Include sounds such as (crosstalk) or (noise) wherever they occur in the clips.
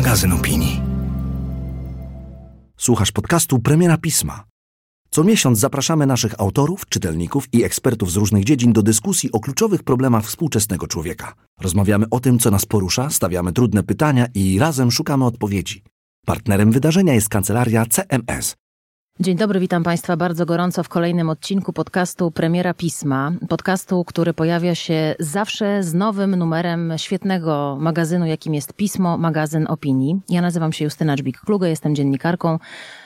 magazyn opinii. Słuchasz podcastu Premiera Pisma. Co miesiąc zapraszamy naszych autorów, czytelników i ekspertów z różnych dziedzin do dyskusji o kluczowych problemach współczesnego człowieka. Rozmawiamy o tym, co nas porusza, stawiamy trudne pytania i razem szukamy odpowiedzi. Partnerem wydarzenia jest kancelaria CMS, Dzień dobry, witam Państwa bardzo gorąco w kolejnym odcinku podcastu Premiera Pisma. Podcastu, który pojawia się zawsze z nowym numerem świetnego magazynu, jakim jest Pismo, magazyn opinii. Ja nazywam się Justyna Dżbik-Kluge, jestem dziennikarką.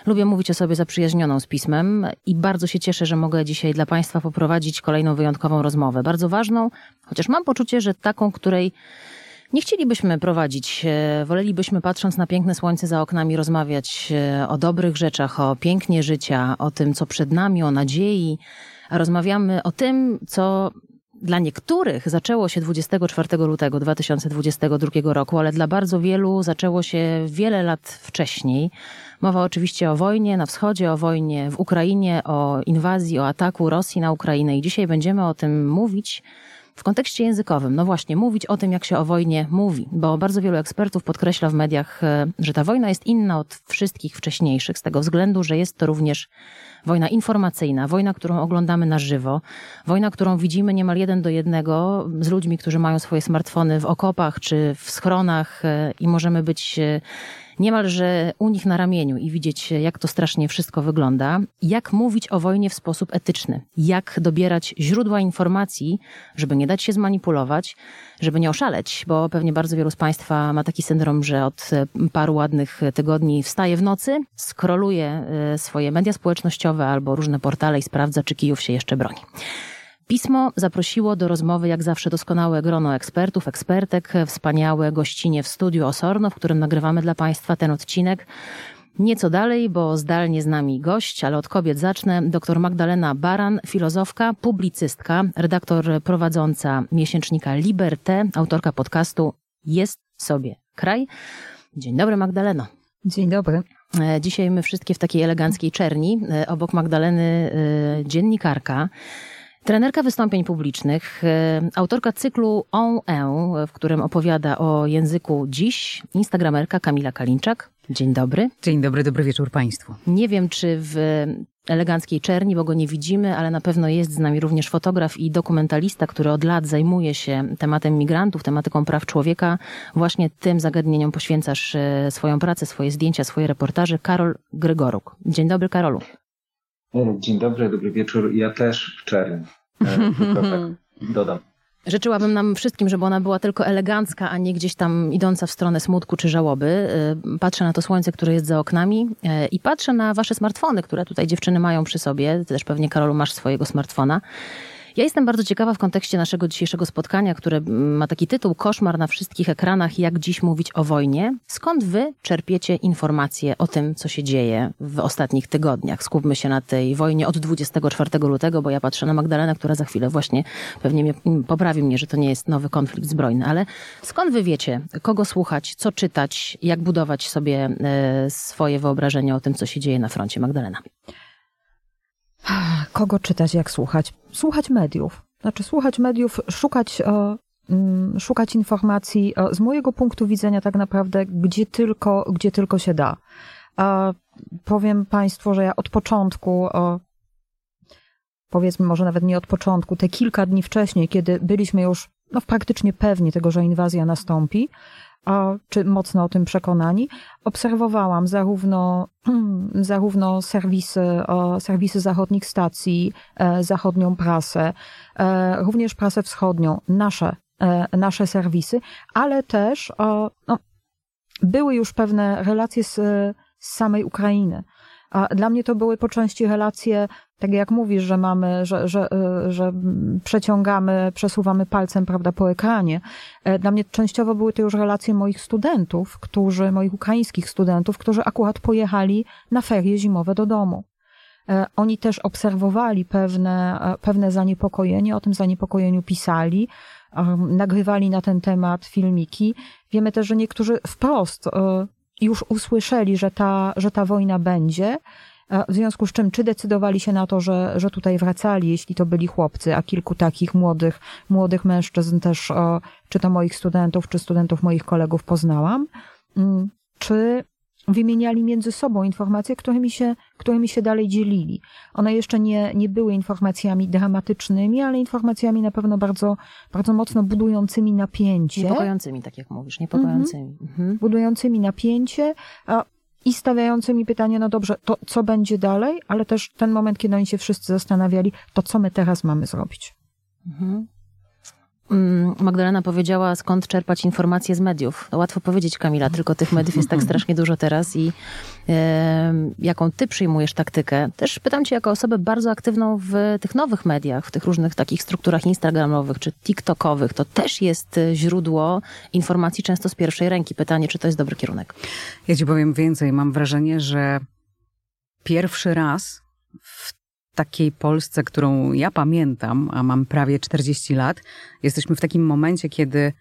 Lubię mówić o sobie zaprzyjaźnioną z pismem i bardzo się cieszę, że mogę dzisiaj dla Państwa poprowadzić kolejną wyjątkową rozmowę. Bardzo ważną, chociaż mam poczucie, że taką, której nie chcielibyśmy prowadzić, e, wolelibyśmy patrząc na piękne słońce za oknami rozmawiać e, o dobrych rzeczach, o pięknie życia, o tym, co przed nami, o nadziei. A rozmawiamy o tym, co dla niektórych zaczęło się 24 lutego 2022 roku, ale dla bardzo wielu zaczęło się wiele lat wcześniej. Mowa oczywiście o wojnie na wschodzie, o wojnie w Ukrainie, o inwazji, o ataku Rosji na Ukrainę i dzisiaj będziemy o tym mówić w kontekście językowym, no właśnie, mówić o tym, jak się o wojnie mówi, bo bardzo wielu ekspertów podkreśla w mediach, e, że ta wojna jest inna od wszystkich wcześniejszych, z tego względu, że jest to również wojna informacyjna, wojna, którą oglądamy na żywo, wojna, którą widzimy niemal jeden do jednego z ludźmi, którzy mają swoje smartfony w okopach czy w schronach e, i możemy być e, niemalże u nich na ramieniu i widzieć, jak to strasznie wszystko wygląda. Jak mówić o wojnie w sposób etyczny? Jak dobierać źródła informacji, żeby nie dać się zmanipulować, żeby nie oszaleć, bo pewnie bardzo wielu z Państwa ma taki syndrom, że od paru ładnych tygodni wstaje w nocy, skroluje e, swoje media społecznościowe albo różne portale i sprawdza, czy Kijów się jeszcze broni. Pismo zaprosiło do rozmowy jak zawsze doskonałe grono ekspertów, ekspertek, wspaniałe gościnie w studiu Osorno, w którym nagrywamy dla Państwa ten odcinek. Nieco dalej, bo zdalnie z nami gość, ale od kobiet zacznę. Dr Magdalena Baran, filozofka, publicystka, redaktor prowadząca miesięcznika Liberté, autorka podcastu Jest sobie kraj. Dzień dobry Magdaleno. Dzień dobry. E, dzisiaj my wszystkie w takiej eleganckiej czerni. E, obok Magdaleny e, dziennikarka. Trenerka wystąpień publicznych, e, autorka cyklu On E, w którym opowiada o języku dziś, instagramerka Kamila Kalinczak. Dzień dobry. Dzień dobry, dobry wieczór Państwu. Nie wiem, czy w eleganckiej czerni, bo go nie widzimy, ale na pewno jest z nami również fotograf i dokumentalista, który od lat zajmuje się tematem migrantów, tematyką praw człowieka. Właśnie tym zagadnieniom poświęcasz e, swoją pracę, swoje zdjęcia, swoje reportaże. Karol Grygoruk. Dzień dobry, Karolu. E, dzień dobry, dobry wieczór. Ja też w czerni. E, tylko tak (laughs) dodam. Życzyłabym nam wszystkim, żeby ona była tylko elegancka, a nie gdzieś tam idąca w stronę smutku czy żałoby. E, patrzę na to słońce, które jest za oknami i patrzę na wasze smartfony, które tutaj dziewczyny mają przy sobie. Ty też pewnie, Karolu, masz swojego smartfona. Ja jestem bardzo ciekawa w kontekście naszego dzisiejszego spotkania, które ma taki tytuł Koszmar na wszystkich ekranach, jak dziś mówić o wojnie. Skąd wy czerpiecie informacje o tym, co się dzieje w ostatnich tygodniach? Skupmy się na tej wojnie od 24 lutego, bo ja patrzę na Magdalenę, która za chwilę właśnie pewnie mnie, poprawi mnie, że to nie jest nowy konflikt zbrojny, ale skąd wy wiecie, kogo słuchać, co czytać, jak budować sobie e, swoje wyobrażenie o tym, co się dzieje na froncie? Magdalena. Kogo czytać, jak słuchać? Słuchać mediów. Znaczy, słuchać mediów, szukać, e, mm, szukać informacji e, z mojego punktu widzenia, tak naprawdę, gdzie tylko, gdzie tylko się da. powiem Państwu, że ja od początku, e, powiedzmy może nawet nie od początku, te kilka dni wcześniej, kiedy byliśmy już no, praktycznie pewni tego, że inwazja nastąpi, czy mocno o tym przekonani, obserwowałam zarówno, (clears throat) zarówno serwisy, serwisy zachodnich stacji, e, zachodnią prasę, e, również prasę wschodnią, nasze, e, nasze serwisy, ale też no, były już pewne relacje z, z samej Ukrainy. A dla mnie to były po części relacje, tak jak mówisz, że mamy, że, że, e, że przeciągamy, przesuwamy palcem, prawda, po ekranie. E, dla mnie częściowo były to już relacje moich studentów, którzy, moich ukraińskich studentów, którzy akurat pojechali na ferie zimowe do domu. E, oni też obserwowali pewne, pewne zaniepokojenie, o tym zaniepokojeniu pisali, nagrywali na ten temat filmiki. Wiemy też, że niektórzy wprost już usłyszeli, że ta, że ta wojna będzie, w związku z czym, czy decydowali się na to, że, że tutaj wracali, jeśli to byli chłopcy, a kilku takich młodych, młodych mężczyzn też, czy to moich studentów, czy studentów moich kolegów poznałam. Mm, czy wymieniali między sobą informacje, którymi się, którymi się dalej dzielili. One jeszcze nie, nie były informacjami dramatycznymi, ale informacjami na pewno bardzo, bardzo mocno budującymi napięcie. Niepokojącymi, tak jak mówisz, niepokojącymi. Mhm. Budującymi napięcie a, i stawiającymi pytanie, no dobrze, to co będzie dalej, ale też ten moment, kiedy oni się wszyscy zastanawiali, to co my teraz mamy zrobić. Mhm. Mm, Magdalena powiedziała, skąd czerpać informacje z mediów. To łatwo powiedzieć, Kamila, tylko tych mediów jest tak (laughs) strasznie dużo teraz i jaką ty przyjmujesz taktykę? Też pytam cię jako osobę bardzo aktywną w tych nowych mediach, w tych różnych takich strukturach instagramowych czy tiktokowych. To też jest źródło informacji często z pierwszej ręki. Pytanie, czy to jest dobry kierunek? Ja ci powiem więcej. Mam wrażenie, że pierwszy raz takiej Polsce, którą ja pamiętam, a mam prawie 40 lat, jesteśmy w takim momencie, kiedy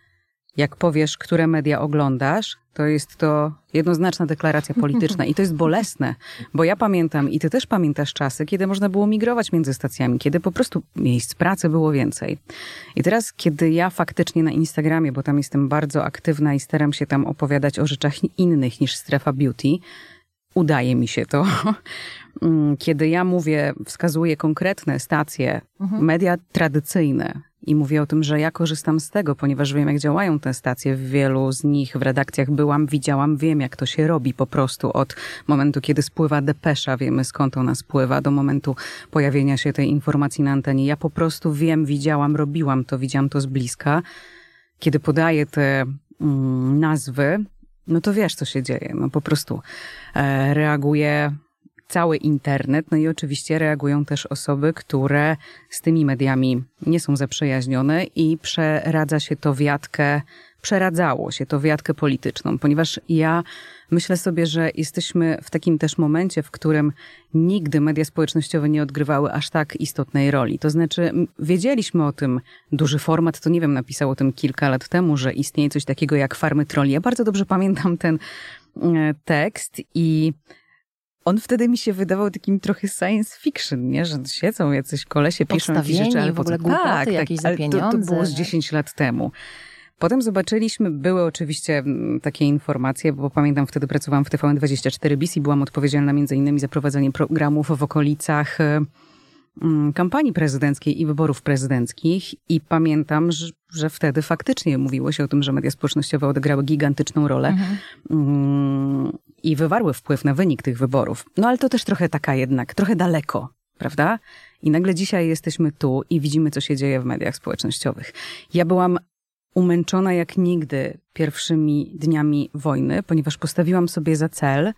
jak powiesz, które media oglądasz, to jest to jednoznaczna deklaracja polityczna i to jest bolesne, bo ja pamiętam i ty też pamiętasz czasy, kiedy można było migrować między stacjami, kiedy po prostu miejsc pracy było więcej. I teraz, kiedy ja faktycznie na Instagramie, bo tam jestem bardzo aktywna i staram się tam opowiadać o rzeczach innych niż strefa beauty, udaje mi się to. (laughs) Mm, kiedy ja mówię, wskazuję konkretne stacje, mhm. media tradycyjne i mówię o tym, że ja korzystam z tego, ponieważ wiem, jak działają te stacje. W wielu z nich w redakcjach byłam, widziałam, wiem, jak to się robi po prostu od momentu, kiedy spływa depesza, wiemy skąd ona spływa, do momentu pojawienia się tej informacji na antenie. Ja po prostu wiem, widziałam, robiłam to, widziałam to z bliska. Kiedy podaję te mm, nazwy, no to wiesz, co się dzieje. No po prostu e, reaguje cały internet, no i oczywiście reagują też osoby, które z tymi mediami nie są zaprzyjaźnione i przeradza się to wiatkę, przeradzało się to wiatkę polityczną, ponieważ ja myślę sobie, że jesteśmy w takim też momencie, w którym nigdy media społecznościowe nie odgrywały aż tak istotnej roli. To znaczy, wiedzieliśmy o tym, duży format, to nie wiem, napisał o tym kilka lat temu, że istnieje coś takiego jak farmy troli. Ja bardzo dobrze pamiętam ten e, tekst i on wtedy mi się wydawał takim trochę science fiction, nie? Że siedzą jacyś kolesie, piszą jakieś rzeczy, ale w ogóle tak, jakieś tak, za pieniądze. To, to było z 10 lat temu. Potem zobaczyliśmy, były oczywiście mm, takie informacje, bo pamiętam wtedy pracowałam w TVN24 BIS i byłam odpowiedzialna między innymi za prowadzenie programów w okolicach mm, kampanii prezydenckiej i wyborów prezydenckich i pamiętam, że, że, wtedy faktycznie mówiło się o tym, że media społecznościowe odegrały gigantyczną rolę mhm. Mm, i wywarły wpływ na wynik tych wyborów. No ale to też trochę taka jednak, trochę daleko, prawda? I nagle dzisiaj jesteśmy tu i widzimy, co się dzieje w mediach społecznościowych. Ja byłam umęczona jak nigdy pierwszymi dniami wojny, ponieważ postawiłam sobie za cel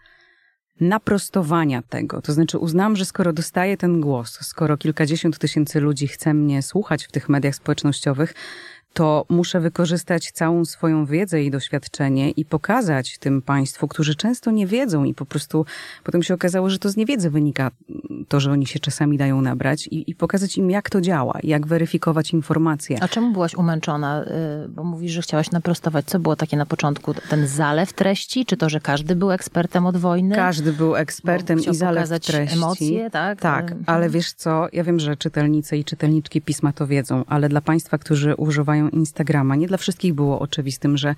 naprostowania tego. To znaczy uznałam, że skoro dostaję ten głos, skoro kilkadziesiąt tysięcy ludzi chce mnie słuchać w tych mediach społecznościowych, to muszę wykorzystać całą swoją wiedzę i doświadczenie i pokazać tym państwu, którzy często nie wiedzą i po prostu potem się okazało, że to z niewiedzy wynika to, że oni się czasami dają nabrać i, i pokazać im, jak to działa, jak weryfikować informacje. A czemu byłaś umęczona? Y, bo mówisz, że chciałaś naprostować. Co było takie na początku? Ten zalew treści? Czy to, że każdy był ekspertem od wojny? Każdy był ekspertem i zalew treści. emocje, tak? Tak, mhm. ale wiesz co? Ja wiem, że czytelnice i czytelniczki pisma to wiedzą, ale dla państwa, którzy używają Instagrama. Nie dla wszystkich było oczywistym, że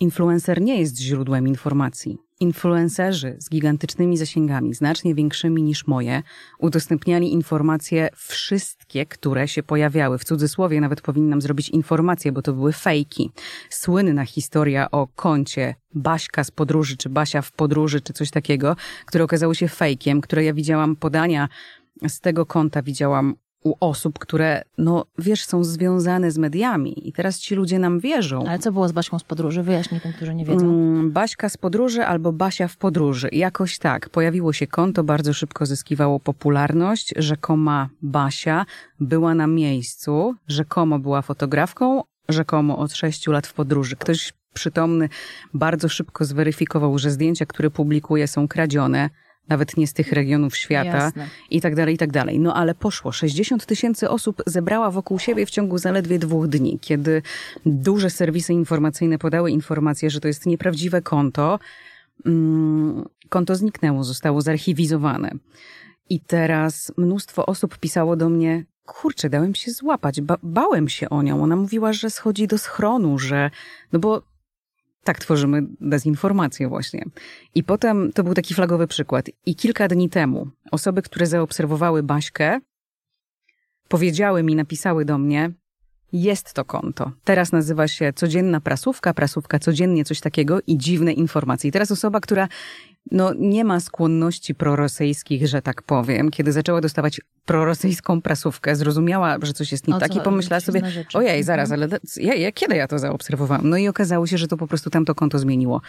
influencer nie jest źródłem informacji. Influencerzy z gigantycznymi zasięgami, znacznie większymi niż moje, udostępniali informacje wszystkie, które się pojawiały. W cudzysłowie nawet powinnam zrobić informacje, bo to były fejki. Słynna historia o koncie Baśka z podróży, czy Basia w podróży, czy coś takiego, które okazało się fejkiem, które ja widziałam podania z tego konta widziałam u osób, które, no wiesz, są związane z mediami i teraz ci ludzie nam wierzą. Ale co było z Baśką z podróży? Wyjaśnij tym, którzy nie wiedzą. Mm, Baśka z podróży albo Basia w podróży. Jakoś tak. Pojawiło się konto, bardzo szybko zyskiwało popularność. Rzekoma Basia była na miejscu, rzekomo była fotografką, rzekomo od sześciu lat w podróży. Ktoś przytomny bardzo szybko zweryfikował, że zdjęcia, które publikuje są kradzione nawet nie z tych regionów świata Jasne. i tak dalej, i tak dalej. No ale poszło. 60 tysięcy osób zebrała wokół siebie w ciągu zaledwie dwóch dni, kiedy duże serwisy informacyjne podały informację, że to jest nieprawdziwe konto. Mm, konto zniknęło, zostało zarchiwizowane. I teraz mnóstwo osób pisało do mnie, kurczę, dałem się złapać, ba bałem się o nią. Ona mówiła, że schodzi do schronu, że, no bo Tak, tworzymy dezinformację właśnie. I potem to był taki flagowy przykład. I kilka dni temu osoby, które zaobserwowały Baśkę, powiedziały mi, napisały do mnie, jest to konto. Teraz nazywa się Codzienna Prasówka, Prasówka Codziennie, coś takiego i dziwne informacje. I teraz osoba, która no, nie ma skłonności prorosyjskich, że tak powiem, kiedy zaczęła dostawać prorosyjską prasówkę, zrozumiała, że coś jest nie tak i pomyślała sobie, ojej, zaraz, ale ja, ja, kiedy ja to zaobserwowałam? No i okazało się, że to po prostu tamto konto zmieniło,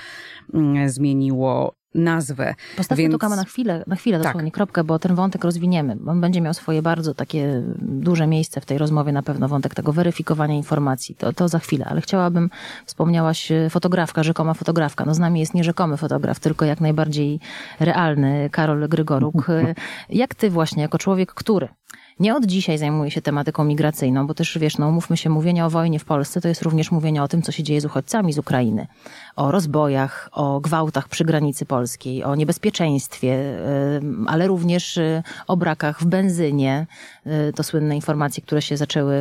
mm, zmieniło nazwę. Postawmy Więc... tu na chwilę, na chwilę tak. dosłownie kropkę, bo ten wątek rozwiniemy. On będzie miał swoje bardzo takie duże miejsce w tej rozmowie, na pewno wątek tego weryfikowania informacji. To, to za chwilę, ale chciałabym, wspomniałaś e, fotografka, rzekoma fotografka. No z nami jest nie rzekomy fotograf, tylko jak najbardziej realny, Karol Grygoruk. (laughs) E, jak ty właśnie, jako człowiek, który nie od dzisiaj zajmuje się tematyką migracyjną, bo też wiesz, no mówmy się, mówienie o wojnie w Polsce to jest również mówienie o tym, co się dzieje z uchodźcami z Ukrainy. O rozbojach, o gwałtach przy granicy polskiej, o niebezpieczeństwie, ale również y, o brakach w benzynie. Y, to słynne informacje, które się zaczęły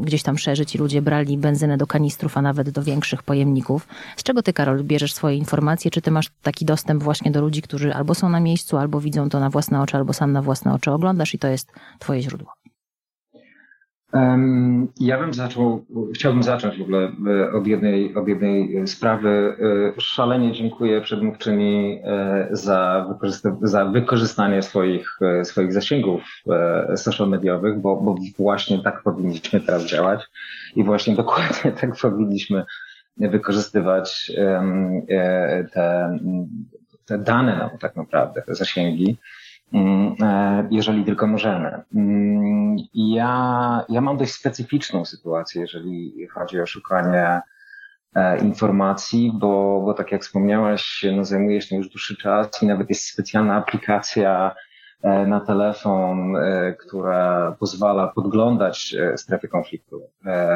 gdzieś tam szerzyć i ludzie brali benzynę do kanistrów, a nawet do większych pojemników. Z czego ty, Karol, bierzesz swoje informacje? Czy ty masz taki dostęp właśnie do ludzi, którzy albo są na miejscu, albo widzą to na własne oczy, albo sam na własne oczy oglądasz i to jest twoje źródło? Ja bym zaczął, chciałbym zacząć w ogóle e, od jednej, od jednej sprawy. E, szalenie dziękuję przedmówczyni e, za, za wykorzystanie swoich, swoich zasięgów social mediowych, bo, bo właśnie tak powinniśmy teraz działać i właśnie dokładnie (laughs) tak powinniśmy wykorzystywać te, te dane, no, tak naprawdę, te zasięgi e, jeżeli tylko możemy. Mm, ja, ja mam dość specyficzną sytuację, jeżeli chodzi o szukanie e, informacji, bo, bo tak jak wspomniałaś, no zajmujesz tym już dłuższy czas i nawet jest specjalna aplikacja e, na telefon, która pozwala podglądać strefy konfliktu.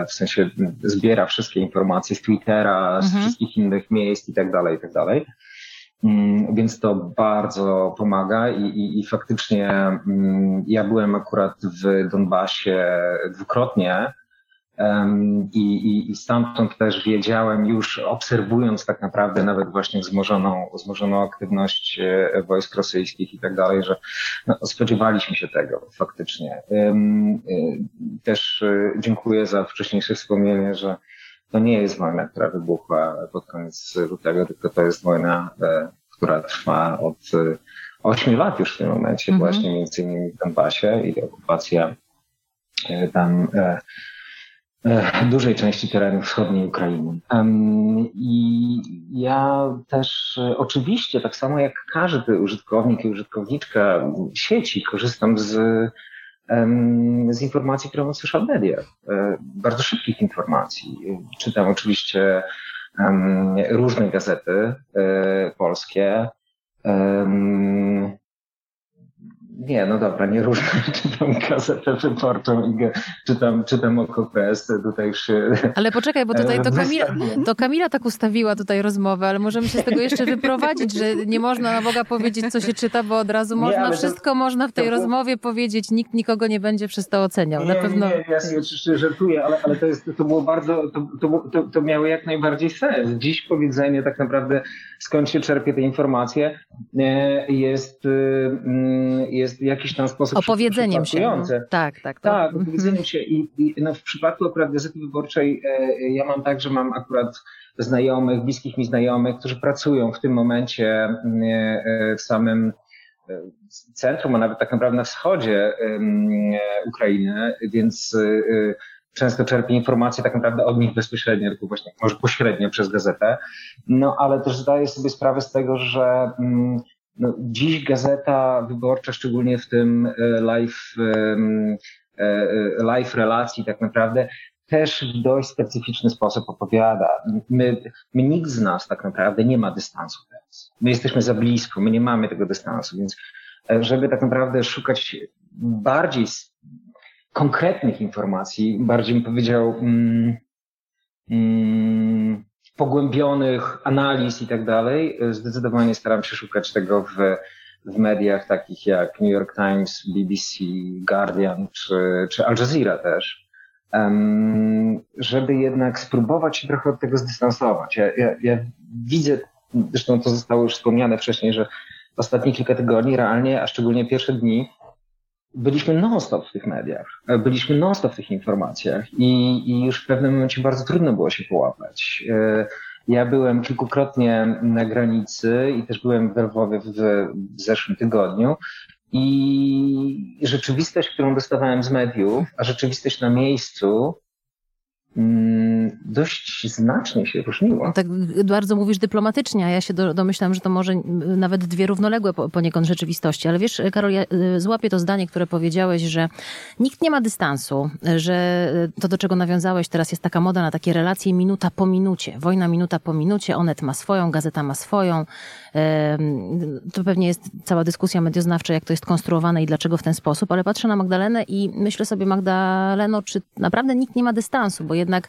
W sensie zbiera wszystkie informacje z Twittera, z mhm. wszystkich innych miejsc i tak dalej, i tak dalej. Mm, więc to bardzo pomaga i, i, i faktycznie mm, ja byłem akurat w Donbasie dwukrotnie i, i, stamtąd też wiedziałem już obserwując tak naprawdę nawet właśnie wzmożoną, wzmożoną aktywność e, wojsk rosyjskich i tak dalej, że no, spodziewaliśmy się tego faktycznie. E, też e, dziękuję za wcześniejsze wspomnienie, że to nie jest wojna, która wybuchła pod koniec lutego, tylko to jest wojna, e, która trwa od e, ośmiu lat już w tym momencie, mm -hmm. właśnie między innymi w Donbasie i okupacja e, tam dużej części terenu wschodniej Ukrainy. I ja też oczywiście, tak samo jak każdy użytkownik i użytkowniczka sieci, korzystam z z informacji, które mam w social media. E, bardzo szybkich informacji. Czytam oczywiście różne gazety e, polskie. Nie, no dobra, nie różne. (laughs) Czytam gazetę wyborczą i czytam, czytam OKPS, tutaj już się... Ale poczekaj, bo tutaj to (laughs) Kamila, to Kamila tak ustawiła tutaj rozmowę, ale możemy się z tego jeszcze wyprowadzić, że nie można na Boga powiedzieć, co się czyta, bo od razu można, nie, wszystko to, można w tej to, rozmowie powiedzieć, nikt nikogo nie będzie przez to oceniał. Nie, na pewno... nie, ja sobie oczywiście żartuję, ale, ale to, jest, to było bardzo, to, to, to, miało jak najbardziej sens. Dziś powiedzenie tak naprawdę, skąd się czerpie te informacje, e, jest, mm, jest jest w jakiś tam sposób opowiedzeniem się. No. Tak, tak. To... Tak, opowiedzeniem się i, i no, w przypadku akurat Gazety Wyborczej e, ja mam tak, że mam akurat znajomych, bliskich mi znajomych, którzy pracują w tym momencie e, e, w samym e, centrum, a nawet tak naprawdę na wschodzie e, Ukrainy, więc często czerpię informacje tak naprawdę od nich bezpośrednio, tylko właśnie może pośrednio przez gazetę. No ale też zdaję sobie sprawę z tego, że mm, no, dziś gazeta wyborcza, szczególnie w tym e, live, e, e, live relacji tak naprawdę, też w dość specyficzny sposób opowiada. My, my, nikt z nas tak naprawdę nie ma dystansu teraz. My jesteśmy za blisko, my nie mamy tego dystansu, więc żeby tak naprawdę szukać bardziej konkretnych informacji, bardziej bym powiedział, mm, mm, pogłębionych analiz i tak dalej, zdecydowanie staram się szukać tego w, w mediach takich jak New York Times, BBC, Guardian czy, czy Al Jazeera też. żeby jednak spróbować się trochę od tego zdystansować. Ja, ja, ja widzę, zresztą to zostało już wspomniane wcześniej, że ostatnie kilka tygodni realnie, a szczególnie pierwsze dni, byliśmy non-stop w tych mediach, byliśmy non-stop w tych informacjach i, i już w pewnym momencie bardzo trudno było się połapać. E, ja byłem kilkukrotnie na granicy i też byłem w Lwowie w, w zeszłym tygodniu i rzeczywistość, którą dostawałem z mediów, a rzeczywistość na miejscu Mm, dość znacznie się różniło. Tak bardzo mówisz dyplomatycznie, a ja się domyślam, że to może nawet dwie równoległe poniekąd rzeczywistości. Ale wiesz, Karol, ja y, złapię to zdanie, które powiedziałeś, że nikt nie ma dystansu, że to, do czego nawiązałeś, teraz jest taka moda na takie relacje minuta po minucie. Wojna minuta po minucie, Onet ma swoją, gazeta ma swoją. To pewnie jest cała dyskusja medioznawcza, jak to jest konstruowane i dlaczego w ten sposób, ale patrzę na Magdalenę i myślę sobie, Magdaleno, czy naprawdę nikt nie ma dystansu, bo jednak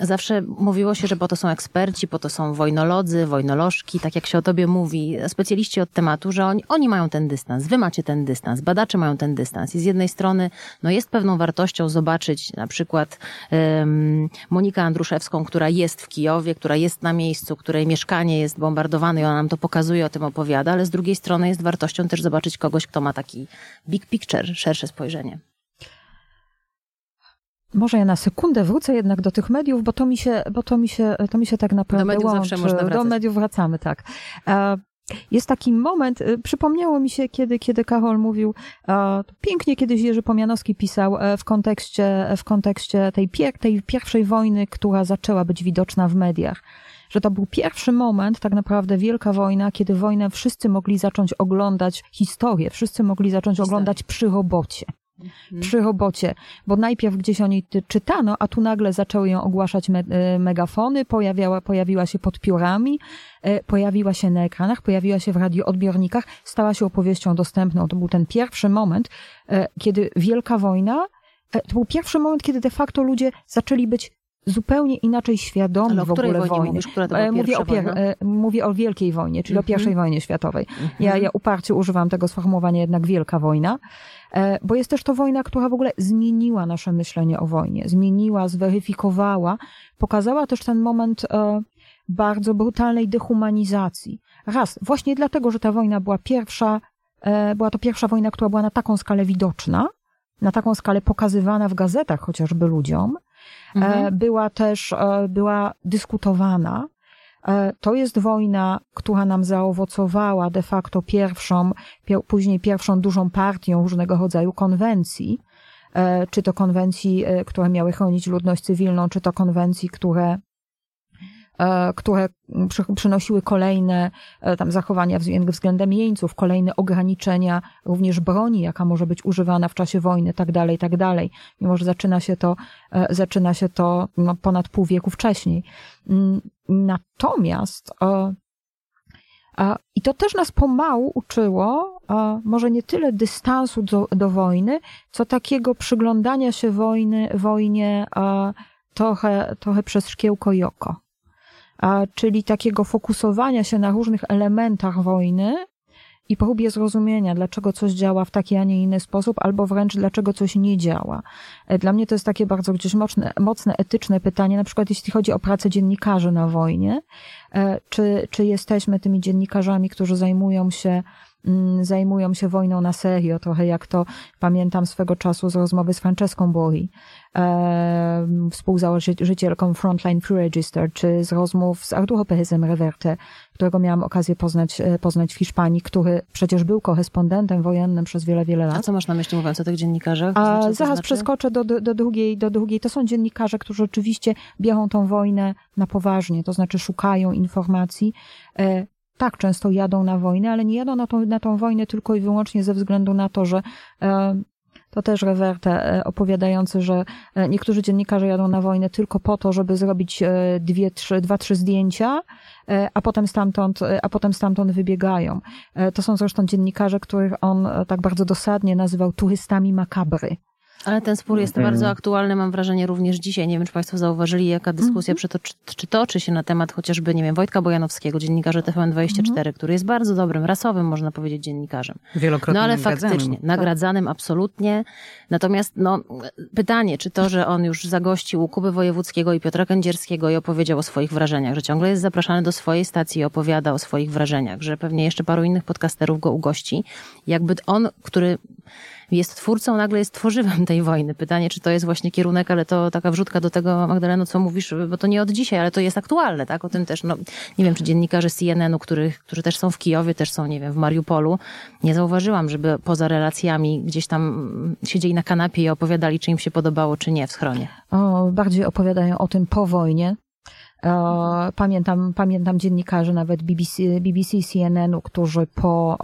Zawsze mówiło się, że po to są eksperci, po to są wojnolodzy, wojnolożki, tak jak się o tobie mówi, specjaliści od tematu, że oni, oni mają ten dystans, wy macie ten dystans, badacze mają ten dystans. I z jednej strony no jest pewną wartością zobaczyć na przykład um, Monikę Andruszewską, która jest w Kijowie, która jest na miejscu, której mieszkanie jest bombardowane i ona nam to pokazuje, o tym opowiada, ale z drugiej strony jest wartością też zobaczyć kogoś, kto ma taki big picture, szersze spojrzenie. Może ja na sekundę wrócę jednak do tych mediów, bo to mi się, bo to mi się, to mi się tak naprawdę do mediów łączy. Zawsze można wracać. Do mediów wracamy, tak. E, jest taki moment, e, przypomniało mi się, kiedy, kiedy Karol mówił, e, pięknie kiedyś Jerzy Pomianowski pisał w kontekście, w kontekście tej, pier tej pierwszej wojny, która zaczęła być widoczna w mediach że to był pierwszy moment, tak naprawdę wielka wojna, kiedy wojnę wszyscy mogli zacząć oglądać historię, wszyscy mogli zacząć oglądać przy robocie. Mhm. przy robocie, bo najpierw gdzieś o niej czytano, a tu nagle zaczęły ją ogłaszać me e, megafony, pojawiała, pojawiła się pod piórami, e, pojawiła się na ekranach, pojawiła się w radioodbiornikach, stała się opowieścią dostępną. To był ten pierwszy moment, e, kiedy Wielka Wojna, to był pierwszy moment, kiedy de facto ludzie zaczęli być zupełnie inaczej świadomi w ogóle wojny. Mówisz, mówię, o mówię o Wielkiej Wojnie, czyli o pierwszej wojnie światowej. Ja, ja uparcie używam tego sformułowania jednak Wielka Wojna. E, bo jest też to wojna, która w ogóle zmieniła nasze myślenie o wojnie, zmieniła, zweryfikowała, pokazała też ten moment e, bardzo brutalnej dehumanizacji. Raz, właśnie dlatego, że ta wojna była pierwsza, e, była to pierwsza wojna, która była na taką skalę widoczna, na taką skalę pokazywana w gazetach chociażby ludziom, mhm. była też, była dyskutowana, E, to jest wojna, która nam zaowocowała de facto pierwszą, później pierwszą dużą partią różnego rodzaju konwencji, e, czy to konwencji, e, które miały chronić ludność cywilną, czy to konwencji, które E, które przynosiły kolejne e, tam zachowania względem jeńców, kolejne ograniczenia również broni, jaka może być używana w czasie wojny, tak dalej, tak dalej. Mimo, że zaczyna się to, e, zaczyna się to no, ponad pół wieku wcześniej. Mm, natomiast i to też nas pomału uczyło, może nie tyle dystansu do, do wojny, co takiego przyglądania się wojny, wojnie trochę, trochę przez szkiełko i oko czyli takiego fokusowania się na różnych elementach wojny i próbie zrozumienia, dlaczego coś działa w taki, a nie inny sposób, albo wręcz dlaczego coś nie działa. E, dla mnie to jest takie bardzo gdzieś mocne, mocne etyczne pytanie, na przykład jeśli chodzi o pracę dziennikarzy na wojnie, e, czy, czy jesteśmy tymi dziennikarzami, którzy zajmują się zajmują się wojną na serio, trochę jak to pamiętam swego czasu z rozmowy z Franceską Bori, e, współzałożycielką Frontline Free Register, czy z rozmów z Arturo Perezem Reverte, którego miałam okazję poznać, e, poznać w Hiszpanii, który przecież był korespondentem wojennym przez wiele, wiele lat. A co masz na myśli mówiąc o tych dziennikarzach? A, znaczy, zaraz znaczy? przeskoczę do, do, do, drugiej, do drugiej. To są dziennikarze, którzy oczywiście biorą tą wojnę na poważnie, to znaczy szukają informacji, e, tak często jadą na wojnę, ale nie jadą na tą, na tą wojnę tylko i wyłącznie ze względu na to, że e, to też Rewerte e, opowiadający, że e, niektórzy dziennikarze jadą na wojnę tylko po to, żeby zrobić dwie, trzy, dwa, trzy zdjęcia, a potem stamtąd, a potem stamtąd wybiegają. To są zresztą dziennikarze, których on tak bardzo dosadnie nazywał turystami makabry. Ale ten spór jest Mhm. bardzo aktualny, mam wrażenie, również dzisiaj. Nie wiem, czy Państwo zauważyli, jaka dyskusja Mhm. przytoczy, czy toczy się na temat chociażby, nie wiem, Wojtka Bojanowskiego, dziennikarza TVN24, Mhm. który jest bardzo dobrym, rasowym, można powiedzieć, dziennikarzem. Wielokrotnie No ale nagradzanym. faktycznie, nagradzanym absolutnie. Natomiast no, pytanie, czy to, że on już zagościł u Kuby Wojewódzkiego i Piotra Kędzierskiego i opowiedział o swoich wrażeniach, że ciągle jest zapraszany do swojej stacji i opowiada o swoich wrażeniach, że pewnie jeszcze paru innych podcasterów go ugości. Jakby on, który jest twórcą, nagle jest tworzywem tej wojny. Pytanie, czy to jest właśnie kierunek, ale to taka wrzutka do tego, Magdaleno, co mówisz, bo to nie od dzisiaj, ale to jest aktualne, tak? O tym też, no, nie wiem, czy dziennikarze CNN-u, którzy też są w Kijowie, też są, nie wiem, w Mariupolu, nie zauważyłam, żeby poza relacjami gdzieś tam siedzieli na kanapie i opowiadali, czy im się podobało, czy nie w schronie. O, bardziej opowiadają o tym po wojnie. Pamiętam, pamiętam dziennikarzy nawet BBC, BBC CNN-u, którzy po,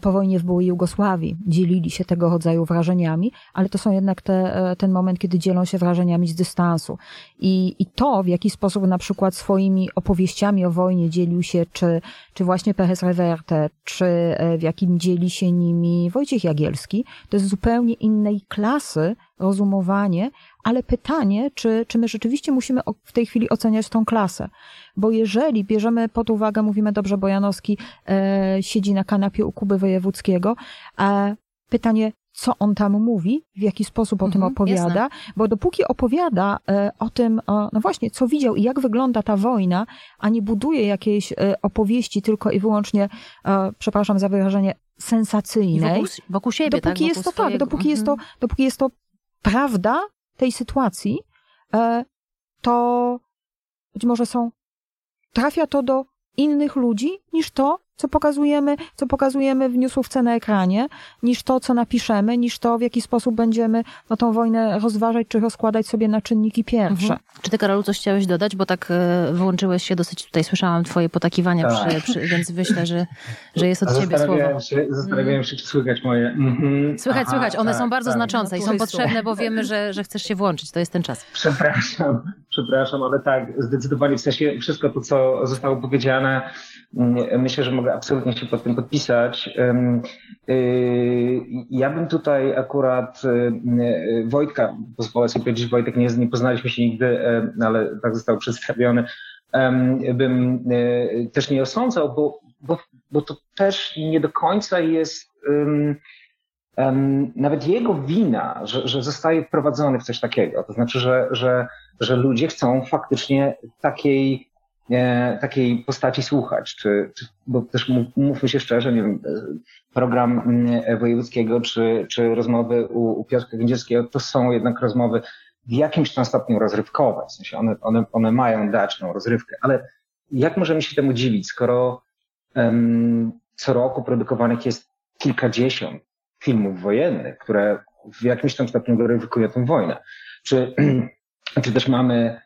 po wojnie w byłej Jugosławii dzielili się tego rodzaju wrażeniami, ale to są jednak te, e, ten moment, kiedy dzielą się wrażeniami z dystansu. I, I to, w jaki sposób na przykład swoimi opowieściami o wojnie dzielił się, czy, czy właśnie Perez Reverte, czy e, w jakim dzieli się nimi Wojciech Jagielski, to jest zupełnie innej klasy rozumowanie, ale pytanie, czy, czy my rzeczywiście musimy w tej chwili oceniać tą klasę. Bo jeżeli bierzemy pod uwagę, mówimy dobrze, Bojanowski e, siedzi na kanapie u Kuby Wojewódzkiego, a pytanie, co on tam mówi, w jaki sposób o tym Mhm, opowiada, bo dopóki opowiada e, o tym, no właśnie, co widział i jak wygląda ta wojna, a nie buduje jakiejś e, opowieści tylko i wyłącznie, e, przepraszam za wyrażenie, sensacyjnej, wokół, wokół siebie, dopóki tak? Wokół jest to swojego. tak, dopóki jest to, Mhm. dopóki jest to prawda tej sytuacji, to być może są, trafia to do innych ludzi niż to, co pokazujemy, co pokazujemy w newsówce na ekranie, niż to, co napiszemy, niż to, w jaki sposób będziemy no, tą wojnę rozważać, czy rozkładać sobie na czynniki pierwsze. Mhm. Czy ty, Karolu, coś chciałeś dodać? Bo tak e, wyłączyłeś się dosyć, tutaj słyszałam twoje potakiwania, Tak. przy, przy, więc myślę, że, że jest od ciebie słowo. Zastanawiałem się, zastanawiałem się, czy słychać moje. Mhm, Słychać, aha, słychać, one tak, są bardzo tak. znaczące i są Słuchaj, potrzebne, bo wiemy, że, że chcesz się włączyć. To jest ten czas. Przepraszam, przepraszam, ale tak, zdecydowanie w sensie wszystko to, co zostało powiedziane, mm, myślę, że mogę absolutnie się pod tym podpisać. Yy, Ja bym tutaj akurat yy, Wojtka, pozwolę sobie powiedzieć, Wojtek, nie, nie poznaliśmy się nigdy, ale tak został przedstawiony, ym, bym też nie osądzał, bo, bo, bo to też nie do końca jest nawet jego wina, że, że zostaje wprowadzony w coś takiego. To znaczy, że, że, że ludzie chcą faktycznie takiej, takiej postaci słuchać. Czy, czy, bo też mów- mówmy się szczerze, nie wiem, e, program mm, Wojewódzkiego czy, czy rozmowy u, u Piotrka Gędzierskiego to są jednak rozmowy w jakimś tam stopniu rozrywkowe. W sensie one, one, one mają dać tą rozrywkę, ale jak możemy się temu dziwić, skoro em, co roku produkowanych jest kilkadziesiąt filmów wojennych, które w jakimś tam stopniu gloryfikują tę wojnę. Czy, (clears throat) czy też mamy e,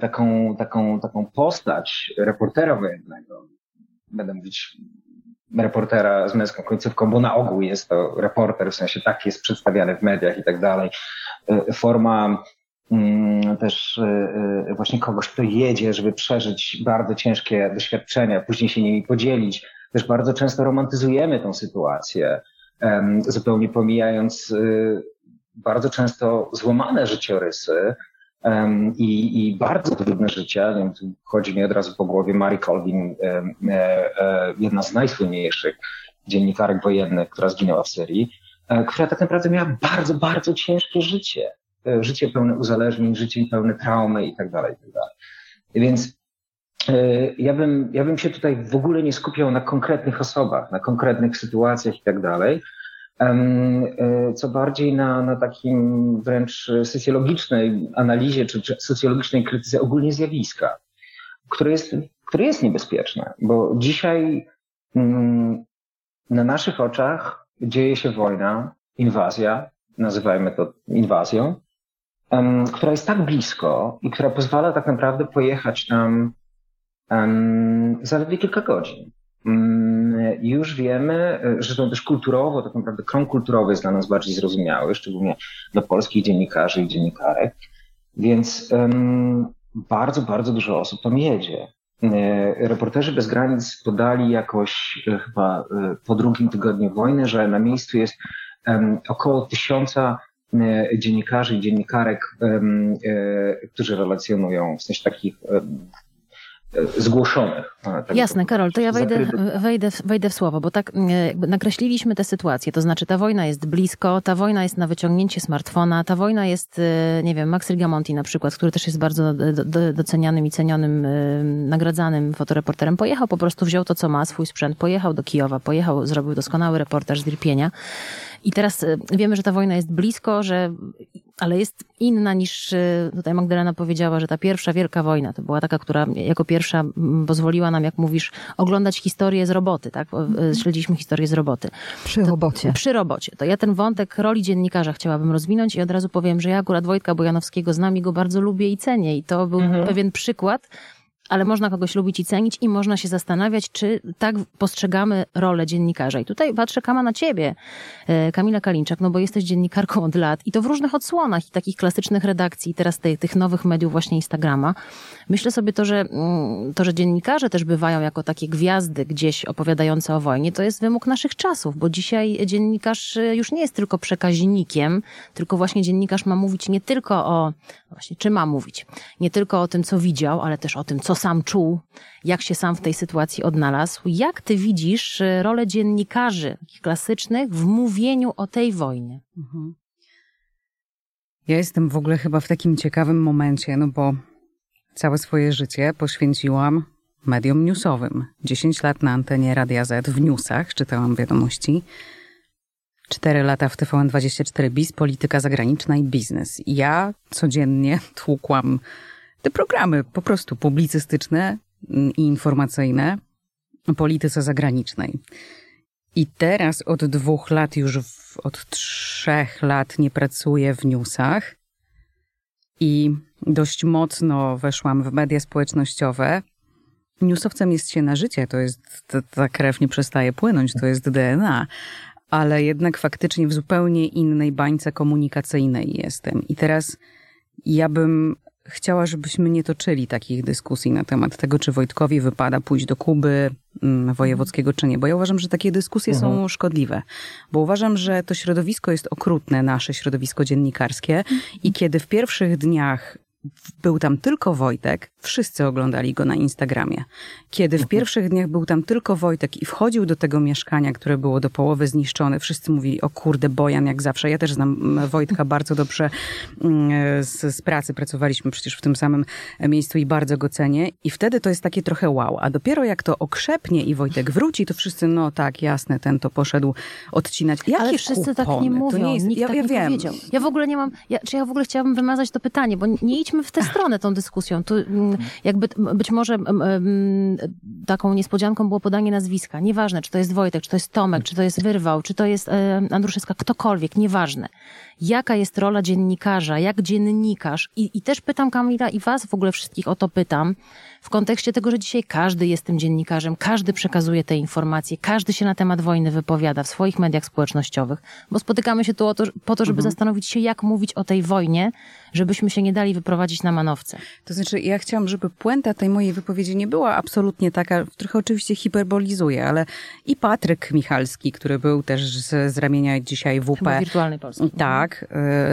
taką, taką, taką postać reportera wojennego, będę mówić reportera z męską końcówką, bo na ogół jest to reporter, w sensie tak jest przedstawiany w mediach i tak dalej. E, Forma mm, też e, e, właśnie kogoś, kto jedzie, żeby przeżyć bardzo ciężkie doświadczenia, później się nimi podzielić. Też bardzo często romantyzujemy tą sytuację, zupełnie pomijając bardzo często złamane życiorysy i, i bardzo trudne tu chodzi mi od razu po głowie Mary Colvin, e, e, jedna z najsłynniejszych dziennikarek wojennych, która zginęła w Syrii, e, która tak naprawdę miała bardzo, bardzo ciężkie życie. Życie pełne uzależnień, życie pełne traumy i tak dalej, i tak dalej. Więc ja bym, ja bym się tutaj w ogóle nie skupiał na konkretnych osobach, na konkretnych sytuacjach i tak dalej, co bardziej na, na takim wręcz socjologicznej analizie czy, czy socjologicznej krytyce ogólnie zjawiska, które jest, które jest niebezpieczne, bo dzisiaj mm, na naszych oczach dzieje się wojna, inwazja, nazywajmy to inwazją, która jest tak blisko i która pozwala tak naprawdę pojechać em, zaledwie kilka godzin. Już wiemy, że to też kulturowo, tak naprawdę krąg kulturowy jest dla nas bardziej zrozumiały, szczególnie dla polskich dziennikarzy i dziennikarek, więc em, bardzo, bardzo dużo osób tam jedzie. E, Reporterzy bez granic podali jakoś e, chyba e, po drugim tygodniu wojny, że na miejscu jest około tysiąca dziennikarzy i dziennikarek, którzy relacjonują, w sensie takich zgłoszonych. Tak Jasne, Karol, to ja wejdę, wejdę, wejdę w słowo, bo tak jakby nakreśliliśmy tę sytuację, to znaczy ta wojna jest blisko, ta wojna jest na wyciągnięcie smartfona, ta wojna jest, e, nie wiem, Max Rigamonti na przykład, który też jest bardzo docenianym i cenionym, e, nagradzanym fotoreporterem, pojechał po prostu, wziął to, co ma, swój sprzęt, pojechał do Kijowa, pojechał, zrobił doskonały reportaż z Irpienia i teraz e, wiemy, że ta wojna jest blisko, że ale jest inna niż y, tutaj Magdalena powiedziała, że ta pierwsza wielka wojna to była taka, która jako pierwsza pozwoliła nam, jak mówisz, oglądać historię z roboty, tak? Mhm. Śledziliśmy historię z roboty. Przy to, robocie. Przy robocie. To ja ten wątek roli dziennikarza chciałabym rozwinąć i od razu powiem, że ja akurat Wojtka Bojanowskiego znam i go bardzo lubię i cenię i to był mhm. pewien przykład, ale można kogoś lubić i cenić i można się zastanawiać, czy tak postrzegamy rolę dziennikarza. I tutaj patrzę Kama na ciebie, e, Kamila Kalinczak, no bo jesteś dziennikarką od lat i to w różnych odsłonach i takich klasycznych redakcji i teraz tych, tych nowych mediów właśnie Instagrama. Myślę sobie to, że mm, to, że dziennikarze też bywają jako takie gwiazdy gdzieś opowiadające o wojnie, to jest wymóg naszych czasów, bo dzisiaj dziennikarz e, już nie jest tylko przekaźnikiem, tylko właśnie dziennikarz ma mówić nie tylko o, właśnie czy ma mówić, nie tylko o tym, co widział, ale też o tym, co sam czuł, jak się sam w tej sytuacji odnalazł. Jak ty widzisz e, rolę dziennikarzy klasycznych w mówieniu o tej wojnie? Mhm. Ja jestem w ogóle chyba w takim ciekawym momencie, no bo całe swoje życie poświęciłam mediom newsowym. 10 lat na antenie Radia Z w newsach czytałam wiadomości. 4 lata w TVN24 BIS, polityka zagraniczna i biznes. Ja codziennie (laughs) tłukłam te programy po prostu publicystyczne i informacyjne o polityce zagranicznej. I teraz od dwóch lat, już w, od trzech lat nie pracuję w newsach i dość mocno weszłam w media społecznościowe. Newsowcem jest się na życie, to jest, ta, ta krew nie przestaje płynąć, to jest DNA, ale jednak faktycznie w zupełnie innej bańce komunikacyjnej jestem. I teraz ja bym chciała, żebyśmy nie toczyli takich dyskusji na temat tego, czy Wojtkowi wypada pójść do Kuby mm, wojewódzkiego, czy nie. Bo ja uważam, że takie dyskusje -huh. są mhm. szkodliwe. Bo uważam, że to środowisko jest okrutne, nasze środowisko dziennikarskie. I kiedy w pierwszych dniach był tam tylko Wojtek, wszyscy oglądali go na Instagramie. Kiedy w mhm. pierwszych dniach był tam tylko Wojtek i wchodził do tego mieszkania, które było do połowy zniszczone, wszyscy mówili, o kurde, Bojan jak zawsze. Ja też znam mm, Wojtka (laughs) bardzo dobrze mm, z, z pracy, pracowaliśmy przecież w tym samym miejscu i bardzo go cenię. I wtedy to jest takie trochę wow. A dopiero jak to okrzepnie i Wojtek wróci, to wszyscy, no tak, jasne, ten to poszedł odcinać. Jakie Ale wszyscy kupony? tak nie mówią, to nie jest, nikt ja, tak ja nie wiem. powiedział. Ja w ogóle nie mam, ja, czy ja w ogóle chciałabym wymazać to pytanie, bo nie idźmy w tę stronę tą dyskusją. Tu mm, jakby być może taką niespodzianką było podanie nazwiska. Nieważne, czy to jest Wojtek, czy to jest Tomek, czy to jest Wyrwał, czy to jest Andruszewska, ktokolwiek, nieważne. Jaka jest rola dziennikarza, jak dziennikarz i, i też pytam Kamila i was w ogóle wszystkich o to pytam, w kontekście tego, że dzisiaj każdy jest tym dziennikarzem, każdy przekazuje te informacje, każdy się na temat wojny wypowiada w swoich mediach społecznościowych, bo spotykamy się tu to, po to, żeby mhm. zastanowić się, jak mówić o tej wojnie, żebyśmy się nie dali wyprowadzić na manowce. To znaczy, ja chciałam, żeby puenta tej mojej wypowiedzi nie była absolutnie taka, trochę oczywiście hiperbolizuję, ale i Patryk Michalski, który był też z, z ramienia dzisiaj WP. Chyba wirtualnej Polski. Tak,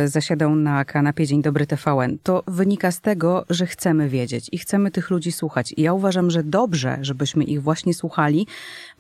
y, zasiadał na kanapie Dzień Dobry TVN. To wynika z tego, że chcemy wiedzieć i chcemy tych ludzi słuchać. I ja uważam, że dobrze, żebyśmy ich właśnie słuchali,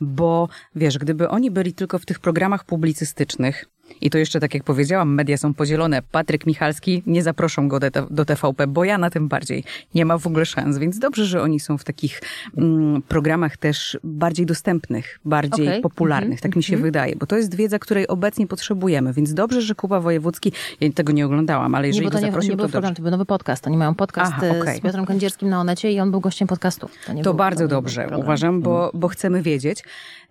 bo wiesz, gdyby oni byli tylko w tych programach publicystycznych, i to jeszcze, tak jak powiedziałam, media są podzielone. Patryk Michalski, nie zaproszą go do, TVP, bo ja na tym bardziej nie ma w ogóle szans. Więc dobrze, że oni są w takich mm, programach też bardziej dostępnych, bardziej okay. popularnych. Mm -hmm. Tak mi się mm -hmm. wydaje, bo to jest wiedza, której obecnie potrzebujemy. Więc dobrze, że Kuba Wojewódzki, ja tego nie oglądałam, ale jeżeli nie, bo to go zaprosił, nie, nie był to program, to był nowy podcast. Oni mają podcast Aha, okay. z Piotrem Kędzierskim na Onecie i on był gościem podcastu. To, to bardzo dobrze, uważam, bo, mhm. bo chcemy wiedzieć.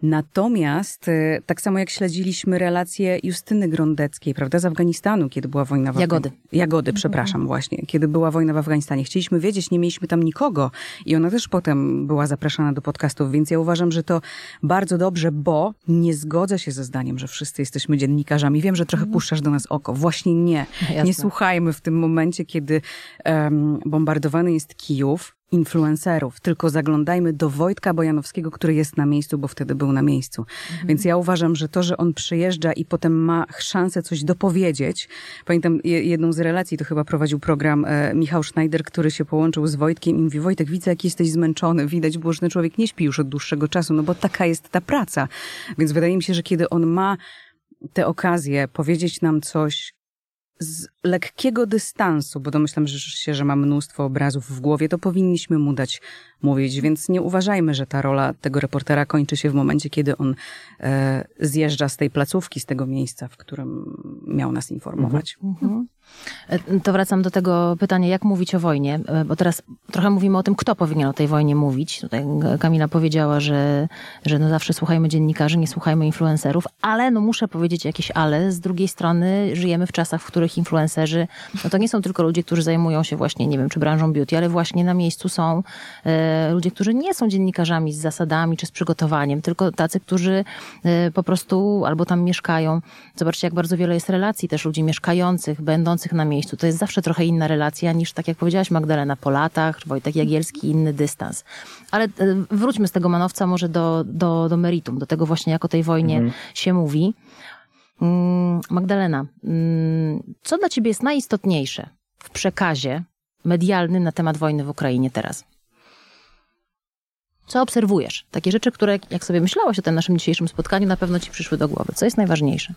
Natomiast y, tak samo jak śledziliśmy relacje Justyny Grondeckiej, prawda, z Afganistanu, kiedy była wojna w Jagody. Jagody, przepraszam, właśnie. Kiedy była wojna w Afganistanie. Chcieliśmy wiedzieć, nie mieliśmy tam nikogo i ona też potem była zapraszana do podcastów, więc ja uważam, że to bardzo dobrze, bo nie zgodzę się ze zdaniem, że wszyscy jesteśmy dziennikarzami. Wiem, że trochę mhm. puszczasz do nas oko. Właśnie nie. Jasne. Nie słuchajmy w tym momencie, kiedy um, bombardowany jest Kijów, influencerów, tylko zaglądajmy do Wojtka Bojanowskiego, który jest na miejscu, bo wtedy był na miejscu. Mhm. Więc ja uważam, że to, że on przyjeżdża i potem ma szansę coś dopowiedzieć. Pamiętam jedną z relacji, to chyba prowadził program e, Michał Schneider, który się połączył z Wojtkiem i mówi, Wojtek, widzę, jak jesteś zmęczony. Widać było, że ten człowiek nie śpi już od dłuższego czasu, no bo taka jest ta praca. Więc wydaje mi się, że kiedy on ma tę okazję powiedzieć nam coś z lekkiego dystansu, bo domyślam się, że ma mnóstwo obrazów w głowie, to powinniśmy mu dać mówić, więc nie uważajmy, że ta rola tego reportera kończy się w momencie, kiedy on e, zjeżdża z tej placówki, z tego miejsca, w którym miał nas informować. Mhm. mhm. E, to wracam do tego pytania, jak mówić o wojnie, e, bo teraz trochę mówimy o tym, kto powinien o tej wojnie mówić. Tutaj Kamila powiedziała, że, że no zawsze słuchajmy dziennikarzy, nie słuchajmy influencerów, ale no muszę powiedzieć jakieś ale. Z drugiej strony żyjemy w czasach, w których influencerzy, no to nie są tylko ludzie, którzy zajmują się właśnie, nie wiem, czy branżą beauty, ale właśnie na miejscu są e, ludzie, którzy nie są dziennikarzami z zasadami czy z przygotowaniem, tylko tacy, którzy e, po prostu albo tam mieszkają. Zobaczcie, jak bardzo wiele jest relacji też ludzi mieszkających, będących na miejscu. To jest zawsze trochę inna relacja niż, tak jak powiedziałaś, Magdalena po latach, Wojtek Jagielski, inny dystans. Ale e, wróćmy z tego manowca może do, do, do meritum, do tego właśnie, jak o tej wojnie mhm. się mówi. Mm, Magdalena, mm, co dla ciebie jest najistotniejsze w przekazie medialnym na temat wojny w Ukrainie teraz? Co obserwujesz? Takie rzeczy, które, jak sobie myślałaś o tym naszym dzisiejszym spotkaniu, na pewno ci przyszły do głowy. Co jest najważniejsze?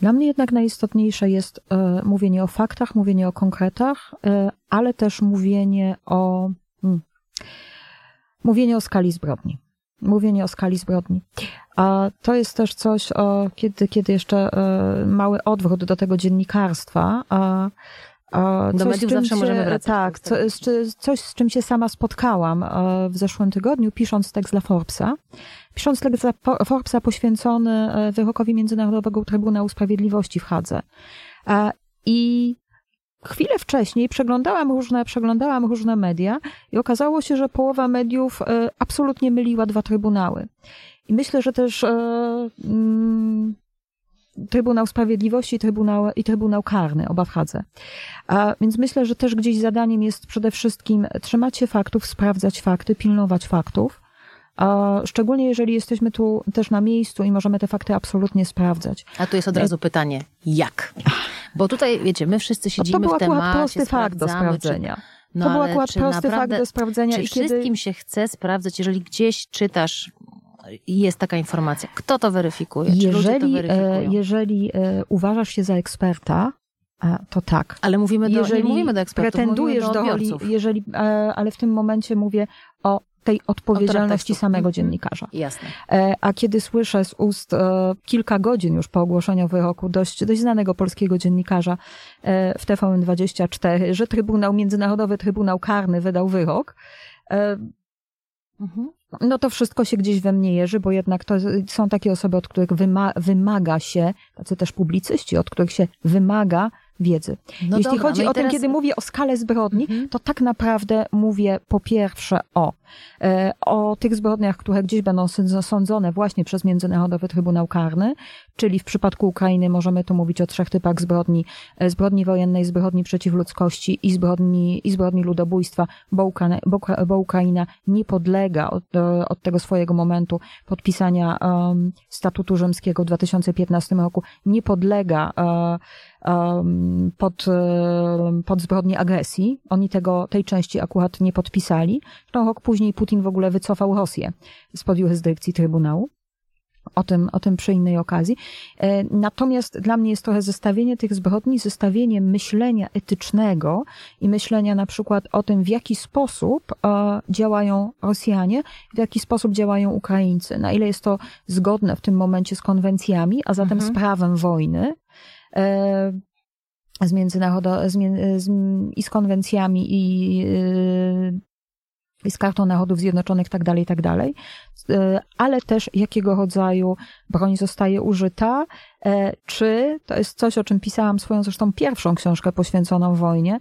Dla mnie jednak najistotniejsze jest e, mówienie o faktach, mówienie o konkretach, e, ale też mówienie o hmm, mówienie o skali zbrodni. Mówienie o skali zbrodni. A to jest też coś, o, kiedy, kiedy jeszcze e, mały odwrót do tego dziennikarstwa. A, do mediów zawsze się, możemy wracać. Tak, co, coś, z czym się sama spotkałam w zeszłym tygodniu, pisząc tekst dla Forbesa. Pisząc tekst Forbesa poświęcony e, wyrokowi Międzynarodowego Trybunału Sprawiedliwości w Hadze. I chwilę wcześniej przeglądałam różne, przeglądałam różne media i okazało się, że połowa mediów e, absolutnie myliła dwa trybunały. I myślę, że też e, mm, Trybunał Sprawiedliwości Trybunał, i Trybunał Karny, oba w Hadze. A więc myślę, że też gdzieś zadaniem jest przede wszystkim trzymać się faktów, sprawdzać fakty, pilnować faktów. A szczególnie jeżeli jesteśmy tu też na miejscu i możemy te fakty absolutnie sprawdzać. A tu jest od razu pytanie, jak? Bo tutaj, wiecie, my wszyscy siedzimy no to w temacie, To był prosty fakt do sprawdzenia. Czy, no to był akurat prosty naprawdę, fakt do sprawdzenia. Czy i wszystkim kiedy... się chce sprawdzać, jeżeli gdzieś czytasz jest taka informacja. Kto to weryfikuje? Czy jeżeli, e, jeżeli e, uważasz się za eksperta, e, to tak. Ale mówimy do, jeżeli nie mówimy do ekspertów, pretendujesz do, roli, jeżeli, ale w tym momencie mówię o tej odpowiedzialności samego mhm. dziennikarza. Jasne. A kiedy słyszę z ust kilka godzin już po ogłoszeniu wyroku dość, dość znanego polskiego dziennikarza w TVN24, że Trybunał, Międzynarodowy Trybunał Karny wydał wyrok, Mhm. No to wszystko się gdzieś we mnie jeży, bo jednak to są takie osoby, od których wymaga się, tacy też publicyści, od których się wymaga wiedzy. No Jeśli dobra, chodzi no o teraz... tym, kiedy mówię o skalę zbrodni, mhm. to tak naprawdę mówię po pierwsze o, e, o tych zbrodniach, które gdzieś będą sądzone właśnie przez Międzynarodowy Trybunał Karny, czyli w przypadku Ukrainy możemy tu mówić o trzech typach zbrodni, e, zbrodni wojennej, zbrodni przeciw ludzkości i zbrodni, i zbrodni ludobójstwa, bo, Ukraina, bo, bo Ukraina nie podlega od, e, od tego swojego momentu podpisania um, statutu rzymskiego w 2015 roku, nie podlega um, pod, pod zbrodnię agresji. Oni tego, tej części akurat nie podpisali. Rok później Putin w ogóle wycofał Rosję spod jurysdykcji Trybunału. O tym, o tym przy innej okazji. E, natomiast dla mnie jest trochę zestawienie tych zbrodni, zestawienie myślenia etycznego i myślenia na przykład o tym, w jaki sposób e, działają Rosjanie, w jaki sposób działają Ukraińcy, na ile jest to zgodne w tym momencie z konwencjami, a zatem mhm. z prawem wojny, z międzynarodo, z, z, i z konwencjami i, e, i z kartą Narodów Zjednoczonych, tak dalej, tak dalej, e, ale też jakiego rodzaju broń zostaje użyta, czy to jest coś, o czym pisałam swoją zresztą pierwszą książkę poświęconą wojnie,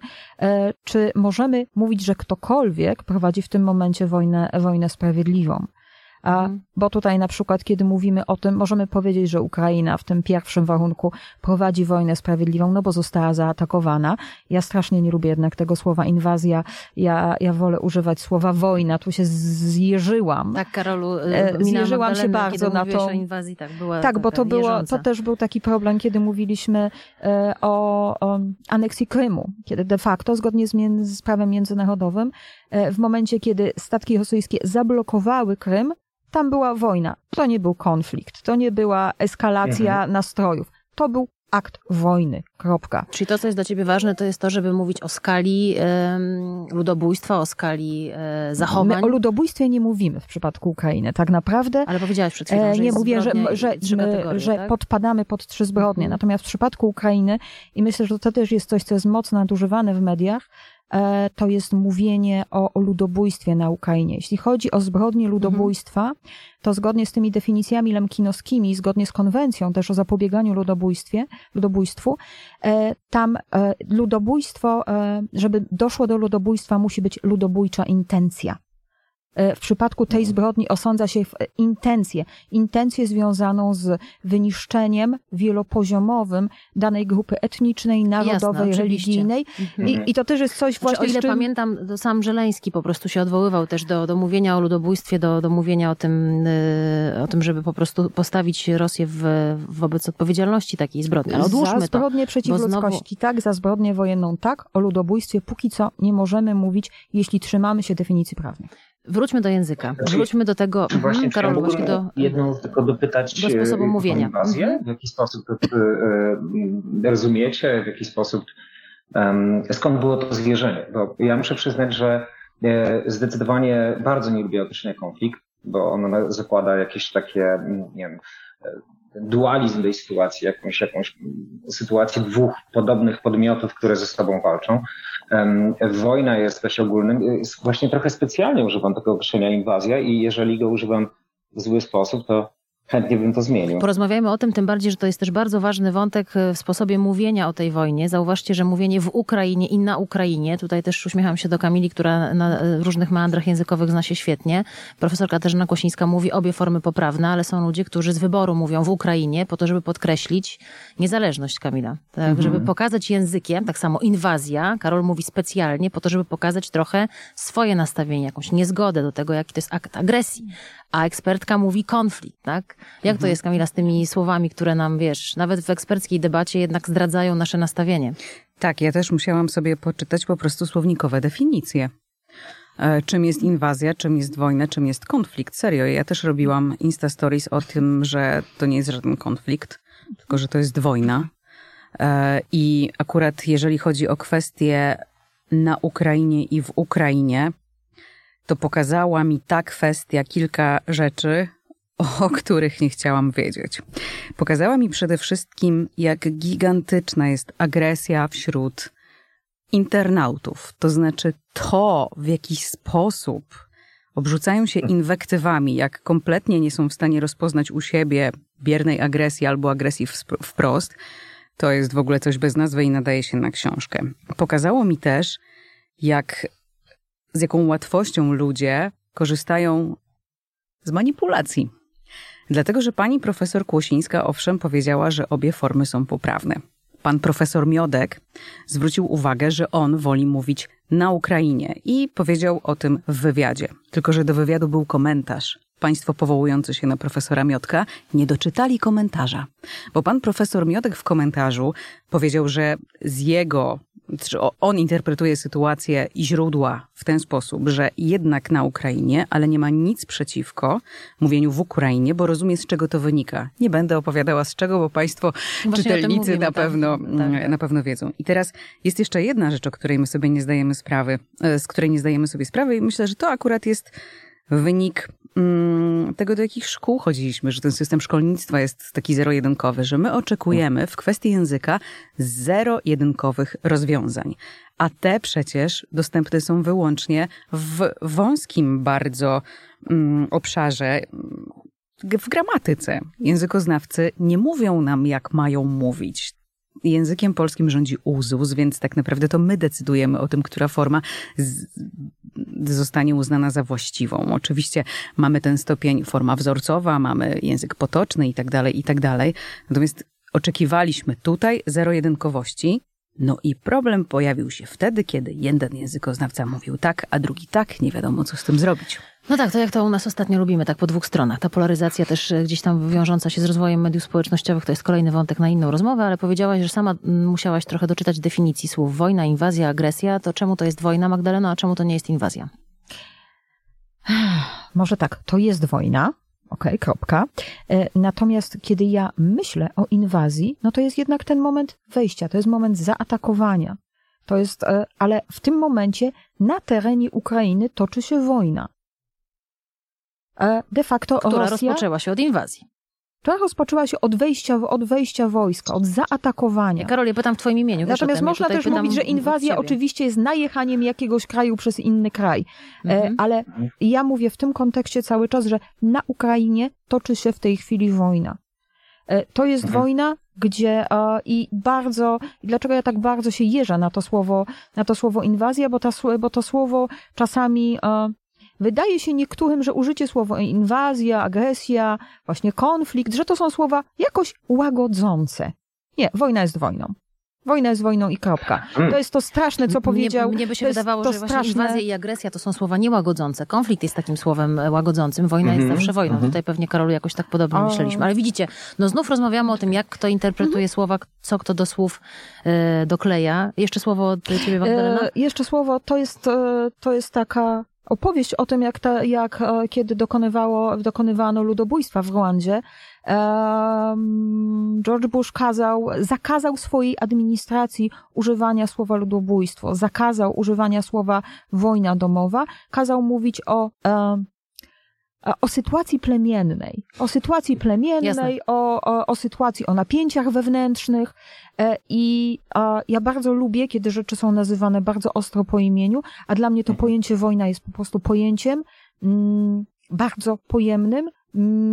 czy możemy mówić, że ktokolwiek prowadzi w tym momencie wojnę, wojnę sprawiedliwą. A, Mhm. Bo tutaj na przykład, kiedy mówimy o tym, możemy powiedzieć, że Ukraina w tym pierwszym warunku prowadzi wojnę sprawiedliwą, no bo została zaatakowana. Ja strasznie nie lubię jednak tego słowa inwazja. Ja, ja wolę używać słowa wojna. Tu się zjeżyłam. Tak, Karolu, E, mina zjeżyłam się bardzo na to. o inwazji, tak, była Tak, bo to było, to też był taki problem, kiedy mówiliśmy e, o, o aneksji Krymu, kiedy de facto, zgodnie z, między, z prawem międzynarodowym, e, w momencie, kiedy statki rosyjskie zablokowały Krym, tam była wojna. To nie był konflikt, to nie była eskalacja nastrojów. To był akt wojny. Kropka. Czyli to, co jest dla ciebie ważne, to jest to, żeby mówić o skali em, ludobójstwa, o skali e, zachowań. My o ludobójstwie nie mówimy w przypadku Ukrainy. Tak naprawdę Ale powiedziałaś przed chwilą, E, że nie jest mówię, że, że, kategorie, że tak? podpadamy pod trzy zbrodnie. Mhm. Natomiast w przypadku Ukrainy, i myślę, że to też jest coś, co jest mocno nadużywane w mediach, to jest mówienie o, o ludobójstwie na Ukrainie. Jeśli chodzi o zbrodnie ludobójstwa, to zgodnie z tymi definicjami lemkinowskimi, zgodnie z konwencją też o zapobieganiu ludobójstwie, ludobójstwu, e, tam e, ludobójstwo, e, żeby doszło do ludobójstwa, musi być ludobójcza intencja. E, W przypadku tej zbrodni osądza się w intencję, intencję związaną z wyniszczeniem wielopoziomowym danej grupy etnicznej, narodowej, oczywiście. religijnej. Mhm. I, I to też jest coś Znaczy, o właśnie, ile z czym... pamiętam, to sam Żeleński po prostu się odwoływał też do, do mówienia o ludobójstwie, do, do mówienia o tym, y, o tym, żeby po prostu postawić Rosję w, wobec odpowiedzialności takiej zbrodni. Ale za odłóżmy to. zbrodnię przeciw bo znowu- ludzkości, tak, za zbrodnię wojenną, tak, o ludobójstwie póki co nie możemy mówić, jeśli trzymamy się definicji prawnej. Wróćmy do języka. Znaczy, Wróćmy do tego, Czy właśnie mhm, właśnie do... jedną tylko dopytać do sposobu e, mówienia. inwazję? Mhm. W jaki sposób e, e, rozumiecie, w jaki sposób skąd było to zwierzenie? Bo ja muszę przyznać, że e, zdecydowanie bardzo nie lubię określenia konflikt, bo ono zakłada jakieś takie, mm, nie wiem, e, dualizm tej sytuacji, jakąś, jakąś mm, sytuację dwóch podobnych podmiotów, które ze sobą walczą. Wojna jest dość ogólnym. Jest Właśnie trochę specjalnie używam tego określenia inwazja i jeżeli go używam w zły sposób, to chętnie bym to zmienił. Porozmawiajmy o tym, tym bardziej, że to jest też bardzo ważny wątek e, w sposobie mówienia o tej wojnie. Zauważcie, że mówienie w Ukrainie i na Ukrainie, tutaj też uśmiecham się do Kamili, która na e, różnych meandrach językowych zna się świetnie. Profesor Katarzyna Kosińska mówi obie formy poprawne, ale są ludzie, którzy z wyboru mówią w Ukrainie po to, żeby podkreślić niezależność Kamila. Tak, żeby pokazać językiem, tak samo inwazja, Karol mówi specjalnie po to, żeby pokazać trochę swoje nastawienie, jakąś niezgodę do tego, jaki to jest akt agresji. A ekspertka mówi konflikt, tak? Jak to jest, Kamila, z tymi słowami, które nam, wiesz, nawet w eksperckiej debacie jednak zdradzają nasze nastawienie? Tak, ja też musiałam sobie poczytać po prostu słownikowe definicje. E, Czym jest inwazja, czym jest wojna, czym jest konflikt. Serio, ja też robiłam Insta Stories o tym, że to nie jest żaden konflikt, tylko że to jest wojna. E, I akurat jeżeli chodzi o kwestie na Ukrainie i w Ukrainie, to pokazała mi ta kwestia kilka rzeczy, o (laughs) których nie chciałam wiedzieć. Pokazała mi przede wszystkim, jak gigantyczna jest agresja wśród internautów. To znaczy to, w jaki sposób obrzucają się inwektywami, jak kompletnie nie są w stanie rozpoznać u siebie biernej agresji albo agresji wprost, to jest w ogóle coś bez nazwy i nadaje się na książkę. Pokazało mi też, jak z jaką łatwością ludzie korzystają z manipulacji. Dlatego, że pani profesor Kłosińska owszem powiedziała, że obie formy są poprawne. Pan profesor Miodek zwrócił uwagę, że on woli mówić na Ukrainie i powiedział o tym w wywiadzie. Tylko, że do wywiadu był komentarz. Państwo powołujący się na profesora Miodka nie doczytali komentarza. Bo pan profesor Miodek w komentarzu powiedział, że z jego czy o- on interpretuje sytuację i źródła w ten sposób, że jednak na Ukrainie, ale nie ma nic przeciwko mówieniu w Ukrainie, bo rozumie z czego to wynika. Nie będę opowiadała z czego, bo Państwo Właśnie czytelnicy mówimy, na tak. pewno, Tak, mm, tak. na pewno wiedzą. I teraz jest jeszcze jedna rzecz, o której my sobie nie zdajemy sprawy, e, z której nie zdajemy sobie sprawy i myślę, że to akurat jest wynik tego, do jakich szkół chodziliśmy, że ten system szkolnictwa jest taki zero-jedynkowy, że my oczekujemy w kwestii języka zero-jedynkowych rozwiązań. A te przecież dostępne są wyłącznie w wąskim bardzo mm, obszarze, mm, w gramatyce. Językoznawcy nie mówią nam, jak mają mówić. Językiem polskim rządzi uzus, więc tak naprawdę to my decydujemy o tym, która forma z, zostanie uznana za właściwą. Oczywiście mamy ten stopień forma wzorcowa, mamy język potoczny i tak dalej, i tak dalej. Natomiast oczekiwaliśmy tutaj zero-jedynkowości, no i problem pojawił się wtedy, kiedy jeden językoznawca mówił tak, a drugi tak, nie wiadomo co z tym zrobić. No tak, to jak to u nas ostatnio lubimy, tak po dwóch stronach. Ta polaryzacja też e, gdzieś tam wiążąca się z rozwojem mediów społecznościowych, to jest kolejny wątek na inną rozmowę, ale powiedziałaś, że sama musiałaś trochę doczytać definicji słów wojna, inwazja, agresja. To czemu to jest wojna, Magdaleno, a czemu to nie jest inwazja? Może tak, to jest wojna, okej, okay, kropka. E, natomiast kiedy ja myślę o inwazji, no to jest jednak ten moment wejścia, to jest moment zaatakowania. To jest, e, ale w tym momencie na terenie Ukrainy toczy się wojna. E, de facto Która Rosja, rozpoczęła się od inwazji. Która rozpoczęła się od wejścia, od wejścia wojska, od zaatakowania. Karol, ja pytam w twoim imieniu. Natomiast tym, ja można tutaj też mówić, że inwazja oczywiście jest najechaniem jakiegoś kraju przez inny kraj. E, Mhm. Ale ja mówię w tym kontekście cały czas, że na Ukrainie toczy się w tej chwili wojna. E, To jest Mhm. wojna, gdzie e, i bardzo, i dlaczego ja tak bardzo się jeżę na to słowo, na to słowo inwazja, bo, ta, bo to słowo czasami e, wydaje się niektórym, że użycie słowa inwazja, agresja, właśnie konflikt, że to są słowa jakoś łagodzące. Nie, wojna jest wojną. Wojna jest wojną i kropka. To jest to straszne, co powiedział. Mnie, mnie by się wydawało, to że właśnie straszne- inwazja i agresja to są słowa niełagodzące. Konflikt jest takim słowem e, łagodzącym. Wojna jest Mhm, zawsze wojną. mhm. Tutaj pewnie, Karolu, jakoś tak podobnie O. myśleliśmy. Ale widzicie, no znów rozmawiamy o tym, jak kto interpretuje Mhm. słowa, co kto do słów e, dokleja. Jeszcze słowo od ciebie, Magdalena? E, jeszcze słowo, to jest, e, to jest taka opowieść o tym, jak, ta, jak e, kiedy dokonywało, dokonywano ludobójstwa w Rwandzie. George Bush kazał, zakazał swojej administracji używania słowa ludobójstwo, zakazał używania słowa wojna domowa, kazał mówić o, o sytuacji plemiennej, o sytuacji plemiennej, o, o, o sytuacji, o napięciach wewnętrznych. E, I ja bardzo lubię, kiedy rzeczy są nazywane bardzo ostro po imieniu, a dla mnie to pojęcie wojna jest po prostu pojęciem mm, bardzo pojemnym,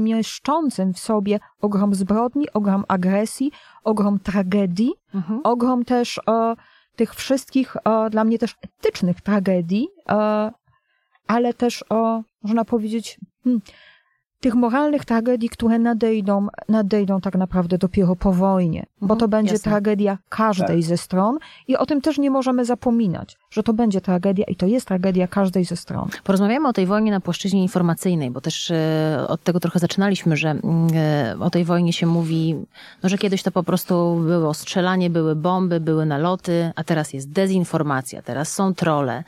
mieszczącym w sobie ogrom zbrodni, ogrom agresji, ogrom tragedii, Mhm. ogrom też e, tych wszystkich e, dla mnie też etycznych tragedii, ale też o, można powiedzieć, hmm, tych moralnych tragedii, które nadejdą, nadejdą tak naprawdę dopiero po wojnie, bo Mhm, to będzie jasne. tragedia każdej ze stron i o tym też nie możemy zapominać, że to będzie tragedia i to jest tragedia każdej ze stron. Porozmawiamy o tej wojnie na płaszczyźnie informacyjnej, bo też e, od tego trochę zaczynaliśmy, że mm, e, o tej wojnie się mówi, no, że kiedyś to po prostu było strzelanie, były bomby, były naloty, a teraz jest dezinformacja, teraz są trole.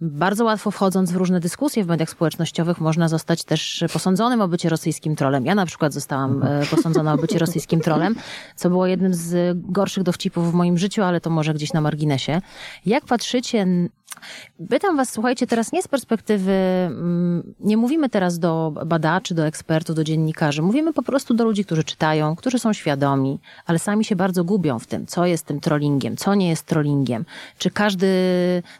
Bardzo łatwo wchodząc w różne dyskusje w mediach społecznościowych można zostać też posądzonym o bycie rosyjskim trolem. Ja na przykład zostałam e, posądzona o bycie (laughs) rosyjskim trolem, co było jednym z gorszych dowcipów w moim życiu, ale to może gdzieś na marginesie. Jak patrzycie Pytam Was, słuchajcie, teraz nie z perspektywy, mm, nie mówimy teraz do badaczy, do ekspertów, do dziennikarzy. Mówimy po prostu do ludzi, którzy czytają, którzy są świadomi, ale sami się bardzo gubią w tym, co jest tym trollingiem, co nie jest trollingiem. Czy każdy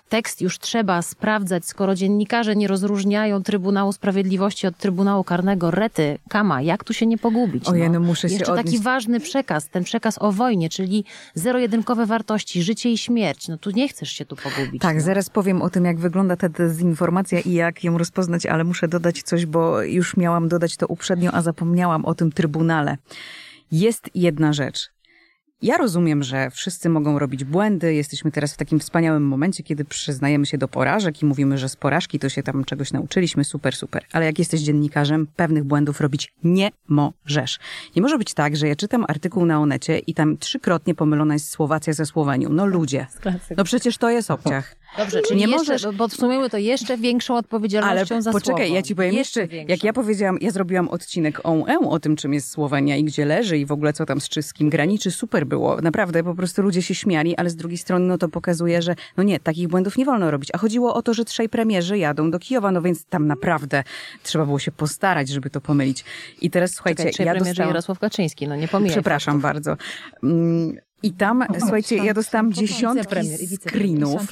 tekst już trzeba sprawdzać, skoro dziennikarze nie rozróżniają Trybunału Sprawiedliwości od Trybunału Karnego. Rety, kama, jak tu się nie pogubić? Ojej, no muszę się Jeszcze taki ważny przekaz, ten przekaz o wojnie, czyli zero-jedynkowe wartości, życie i śmierć. No tu nie chcesz się tu pogubić. Tak, no. Zaraz powiem o tym, jak wygląda ta dezinformacja i jak ją rozpoznać, ale muszę dodać coś, bo już miałam dodać to uprzednio, a zapomniałam o tym trybunale. Jest jedna rzecz. Ja rozumiem, że wszyscy mogą robić błędy. Jesteśmy teraz w takim wspaniałym momencie, kiedy przyznajemy się do porażek i mówimy, że z porażki to się tam czegoś nauczyliśmy. Super, super. Ale jak jesteś dziennikarzem, pewnych błędów robić nie możesz. Nie może być tak, że ja czytam artykuł na Onecie i tam trzykrotnie pomylona jest Słowacja ze Słowenią. No ludzie. No przecież to jest obciach. Dobrze, czyli Nie nie możesz- jeszcze, bo podsumujemy to jeszcze większą odpowiedzialnością Ale za poczekaj, słowo. ja ci powiem jeszcze, większą. jak ja powiedziałam, ja zrobiłam odcinek o e o tym, czym jest Słowenia i gdzie leży i w ogóle co tam z czyskim graniczy, super było. Naprawdę, po prostu ludzie się śmiali, ale z drugiej strony no to pokazuje, że no nie, takich błędów nie wolno robić. A chodziło o to, że trzej premierzy jadą do Kijowa, no więc tam naprawdę trzeba było się postarać, żeby to pomylić. I teraz słuchajcie, Czekaj, ja dostałam... Jarosław Kaczyński, no nie pomijaj. Przepraszam bardzo. Mm, I tam, O, słuchajcie, ja dostałam dziesiątki screenów.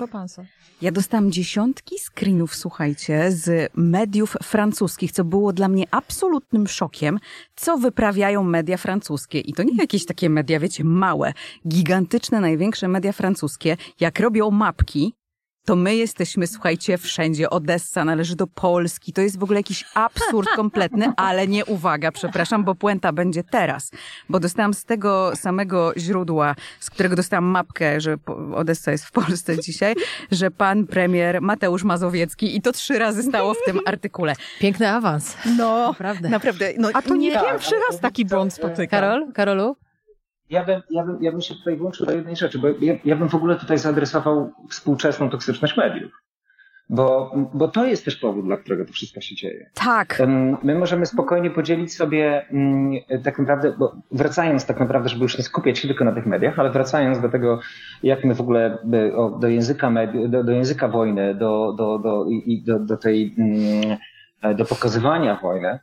Ja dostałam dziesiątki screenów, słuchajcie, z mediów francuskich, co było dla mnie absolutnym szokiem, co wyprawiają media francuskie. I to nie jakieś takie media, wiecie, małe, gigantyczne, największe media francuskie, jak robią mapki, to my jesteśmy, słuchajcie, wszędzie. Odessa należy do Polski. To jest w ogóle jakiś absurd kompletny, (laughs) ale nie uwaga, przepraszam, bo puenta będzie teraz. Bo dostałam z tego samego źródła, z którego dostałam mapkę, że Odessa jest w Polsce dzisiaj, że pan premier Mateusz Mazowiecki i to trzy razy stało w tym artykule. Piękny awans. No, Naprawdę. naprawdę. No, A to nie Tak, pierwszy raz taki błąd spotyka. Karol? Karolu? Ja bym, ja, bym, ja bym się tutaj włączył do jednej rzeczy, bo ja, ja bym w ogóle tutaj zaadresował współczesną toksyczność mediów. Bo, bo to jest też powód, dla którego to wszystko się dzieje. tak. My możemy spokojnie podzielić sobie mm, tak naprawdę, bo wracając tak naprawdę, żeby już nie skupiać się tylko na tych mediach, ale wracając do tego, jak my w ogóle do języka medi- do, do języka wojny, do, do, do, i do, do tej, mm, do pokazywania wojny.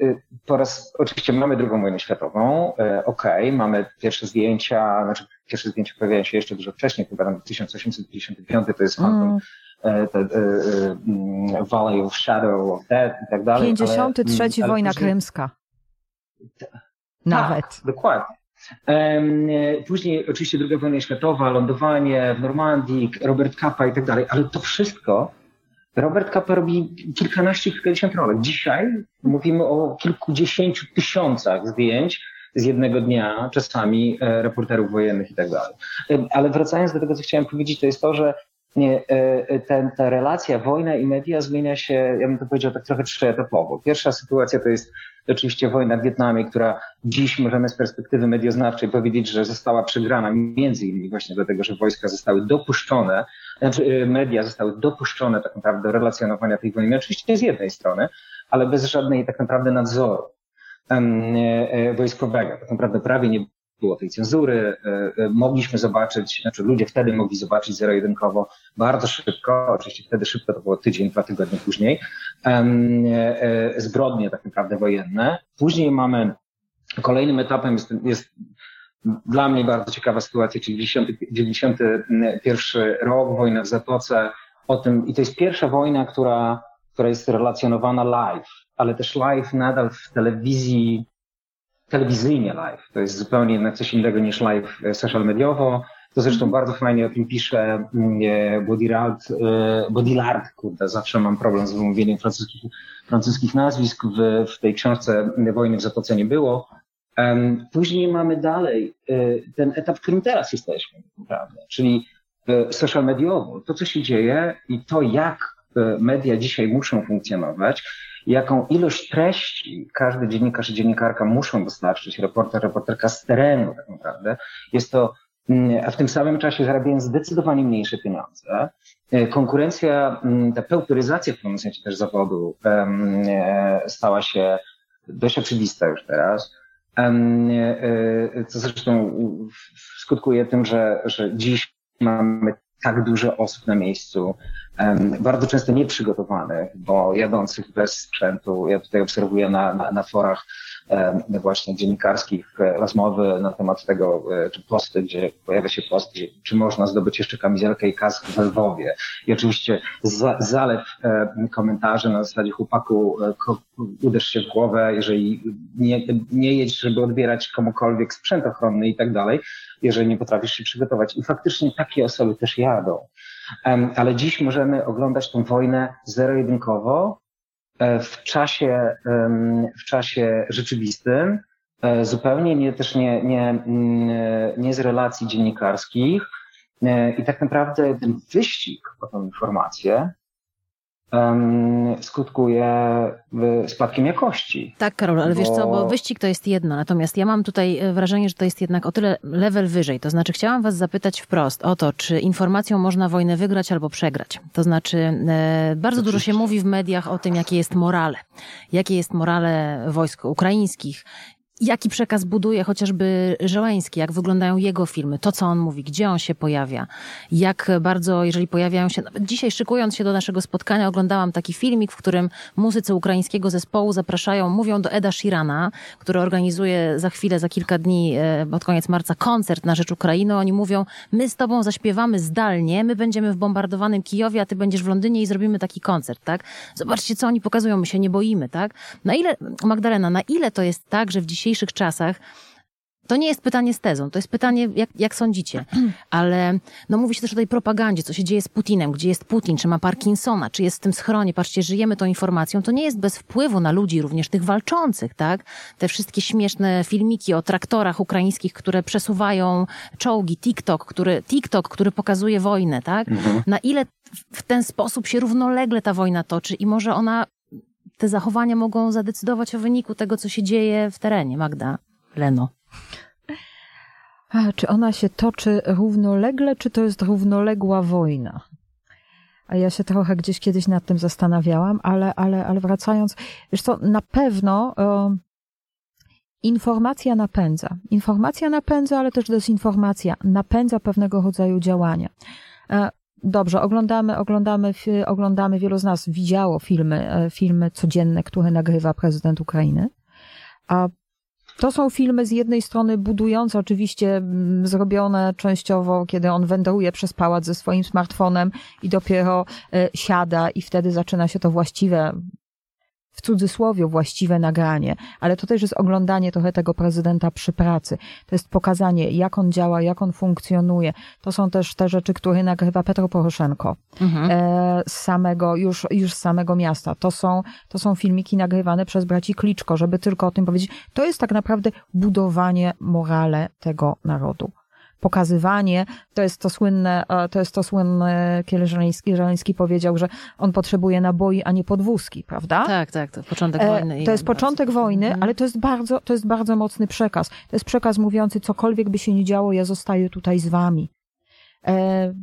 Y, Po raz, oczywiście mamy drugą wojnę światową, e, okej, mamy pierwsze zdjęcia, znaczy pierwsze zdjęcia pojawiają się jeszcze dużo wcześniej, chyba tam 1855 to jest Phantom, Mm, e, te, e, e, mm, Valley of Shadow of Death i tak dalej. ale- 53 mm, ale wojna później- krymska. Nawet. Tak, dokładnie. E, Później oczywiście druga wojna światowa, lądowanie w Normandii, Robert Capa i tak dalej, ale to wszystko Robert Capa robi kilkanaście, kilkadziesiąt rolek. Dzisiaj mówimy o kilkudziesięciu tysiącach zdjęć z jednego dnia, czasami e, reporterów wojennych i tak dalej. E, Ale wracając do tego, co chciałem powiedzieć, to jest to, że nie, e, ten, ta relacja wojna i media zmienia się, ja bym to powiedział tak trochę trzyetapowo. Pierwsza sytuacja to jest oczywiście wojna w Wietnamie, która dziś możemy z perspektywy medioznawczej powiedzieć, że została przegrana między innymi właśnie dlatego, że wojska zostały dopuszczone, znaczy e, media zostały dopuszczone tak naprawdę do relacjonowania tej wojny, oczywiście z jednej strony, ale bez żadnej tak naprawdę nadzoru e, e, wojskowego. Tak naprawdę prawie nie było tej cenzury. e, Mogliśmy zobaczyć, znaczy ludzie wtedy mogli zobaczyć zero-jedynkowo bardzo szybko, oczywiście wtedy szybko to było tydzień, dwa tygodnie później, zbrodnie tak naprawdę wojenne. Później mamy, kolejnym etapem jest, jest dla mnie bardzo ciekawa sytuacja, czyli 90, 91 rok, wojna w Zatoce, o tym, i to jest pierwsza wojna, która, która jest relacjonowana live, ale też live nadal w telewizji, telewizyjnie live. To jest zupełnie jednak coś innego niż live e, social mediowo. To zresztą bardzo fajnie o tym pisze mm, e, e, Baudrillard, kurde, zawsze mam problem z wymówieniem francuskich, francuskich nazwisk. W, w tej książce Wojny w Zatoce nie było. Później mamy dalej e, ten etap, w którym teraz jesteśmy, naprawdę, czyli social mediowo, to co się dzieje i to jak e, media dzisiaj muszą funkcjonować, jaką ilość treści każdy dziennikarz i dziennikarka muszą dostarczyć, reporter, reporterka z terenu tak naprawdę, jest to, mm, a w tym samym czasie zarabiają zdecydowanie mniejsze pieniądze. E, Konkurencja, mm, ta pełturyzacja w pewnym sensie też zawodu e, stała się dość oczywista już teraz. E, Co zresztą skutkuje tym, że, że dziś mamy tak dużo osób na miejscu, bardzo często nieprzygotowanych, bo jadących bez sprzętu. Ja tutaj obserwuję na, na, na forach właśnie dziennikarskich e, rozmowy na temat tego, e, czy posty, gdzie pojawia się post, czy można zdobyć jeszcze kamizelkę i kask w Lwowie. I oczywiście za, zalew komentarzy na zasadzie chłopaku, e, uderz się w głowę, jeżeli nie, nie jedź, żeby odbierać komukolwiek sprzęt ochronny i tak dalej, jeżeli nie potrafisz się przygotować. I faktycznie takie osoby też jadą. Ale dziś możemy oglądać tę wojnę zero-jedynkowo e, w czasie, w czasie rzeczywistym, e, zupełnie nie, też nie, nie, mm, e, nie z relacji dziennikarskich. I tak naprawdę ten wyścig o tę informację skutkuje e, spadkiem jakości. Tak, Karol, ale wiesz co, bo Bo- wyścig to jest jedno, natomiast ja mam tutaj e, wrażenie, że to jest jednak o tyle level wyżej. To znaczy, chciałam was zapytać wprost o to, czy informacją można wojnę wygrać albo przegrać. To znaczy, e, bardzo dużo się mówi w mediach o tym, jakie jest morale. Jakie jest morale wojsk ukraińskich. Jaki przekaz buduje chociażby Żeleński, jak wyglądają jego filmy, to co on mówi, gdzie on się pojawia, jak bardzo, jeżeli pojawiają się, nawet dzisiaj szykując się do naszego spotkania, oglądałam taki filmik, w którym muzycy ukraińskiego zespołu zapraszają, mówią do Eda Shirana, który organizuje za chwilę, za kilka dni, e, pod koniec marca, koncert na rzecz Ukrainy. Oni mówią, my z tobą zaśpiewamy zdalnie, my będziemy w bombardowanym Kijowie, a ty będziesz w Londynie i zrobimy taki koncert, tak? Zobaczcie, co oni pokazują, my się nie boimy, tak? Na ile, Magdalena, na ile to jest tak, że w dzisiejszych czasach to nie jest pytanie z tezą, to jest pytanie, jak, jak sądzicie. (clears throat) Ale no mówi się też o tej propagandzie, co się dzieje z Putinem, gdzie jest Putin, czy ma Parkinsona, czy jest w tym schronie. Patrzcie, żyjemy tą informacją. To nie jest bez wpływu na ludzi, również tych walczących, tak? Te wszystkie śmieszne filmiki o traktorach ukraińskich, które przesuwają czołgi, TikTok, który, TikTok, który pokazuje wojnę, tak? Mhm. Na ile w ten sposób się równolegle ta wojna toczy i może ona, te zachowania mogą zadecydować o wyniku tego, co się dzieje w terenie. Magda, Leno. A, czy ona się toczy równolegle, czy to jest równoległa wojna? A ja się trochę gdzieś kiedyś nad tym zastanawiałam, ale, ale, ale wracając, wiesz co, na pewno e, informacja napędza. Informacja napędza, ale też dezinformacja napędza pewnego rodzaju działania. Dobrze, oglądamy, oglądamy, oglądamy, wielu z nas widziało filmy, e, filmy codzienne, które nagrywa prezydent Ukrainy. A to są filmy z jednej strony budujące, oczywiście mm, zrobione częściowo, kiedy on wędruje przez pałac ze swoim smartfonem i dopiero e, siada i wtedy zaczyna się to właściwe, w cudzysłowie właściwe nagranie, ale to też jest oglądanie trochę tego prezydenta przy pracy. To jest pokazanie, jak on działa, jak on funkcjonuje. To są też te rzeczy, które nagrywa Petro Poroszenko Mhm. e, z samego, już, już z samego miasta. To są, to są filmiki nagrywane przez braci Kliczko, żeby tylko o tym powiedzieć. To jest tak naprawdę budowanie morale tego narodu. Pokazywanie, to jest to słynne, e, to jest to słynne, kiedy Żeleński, Żeleński powiedział, że on potrzebuje naboi, a nie podwózki, prawda? Tak, tak, to początek E, wojny. To jest bardzo- początek wojny, Mhm. ale to jest bardzo, to jest bardzo mocny przekaz. To jest przekaz mówiący, cokolwiek by się nie działo, ja zostaję tutaj z wami. E,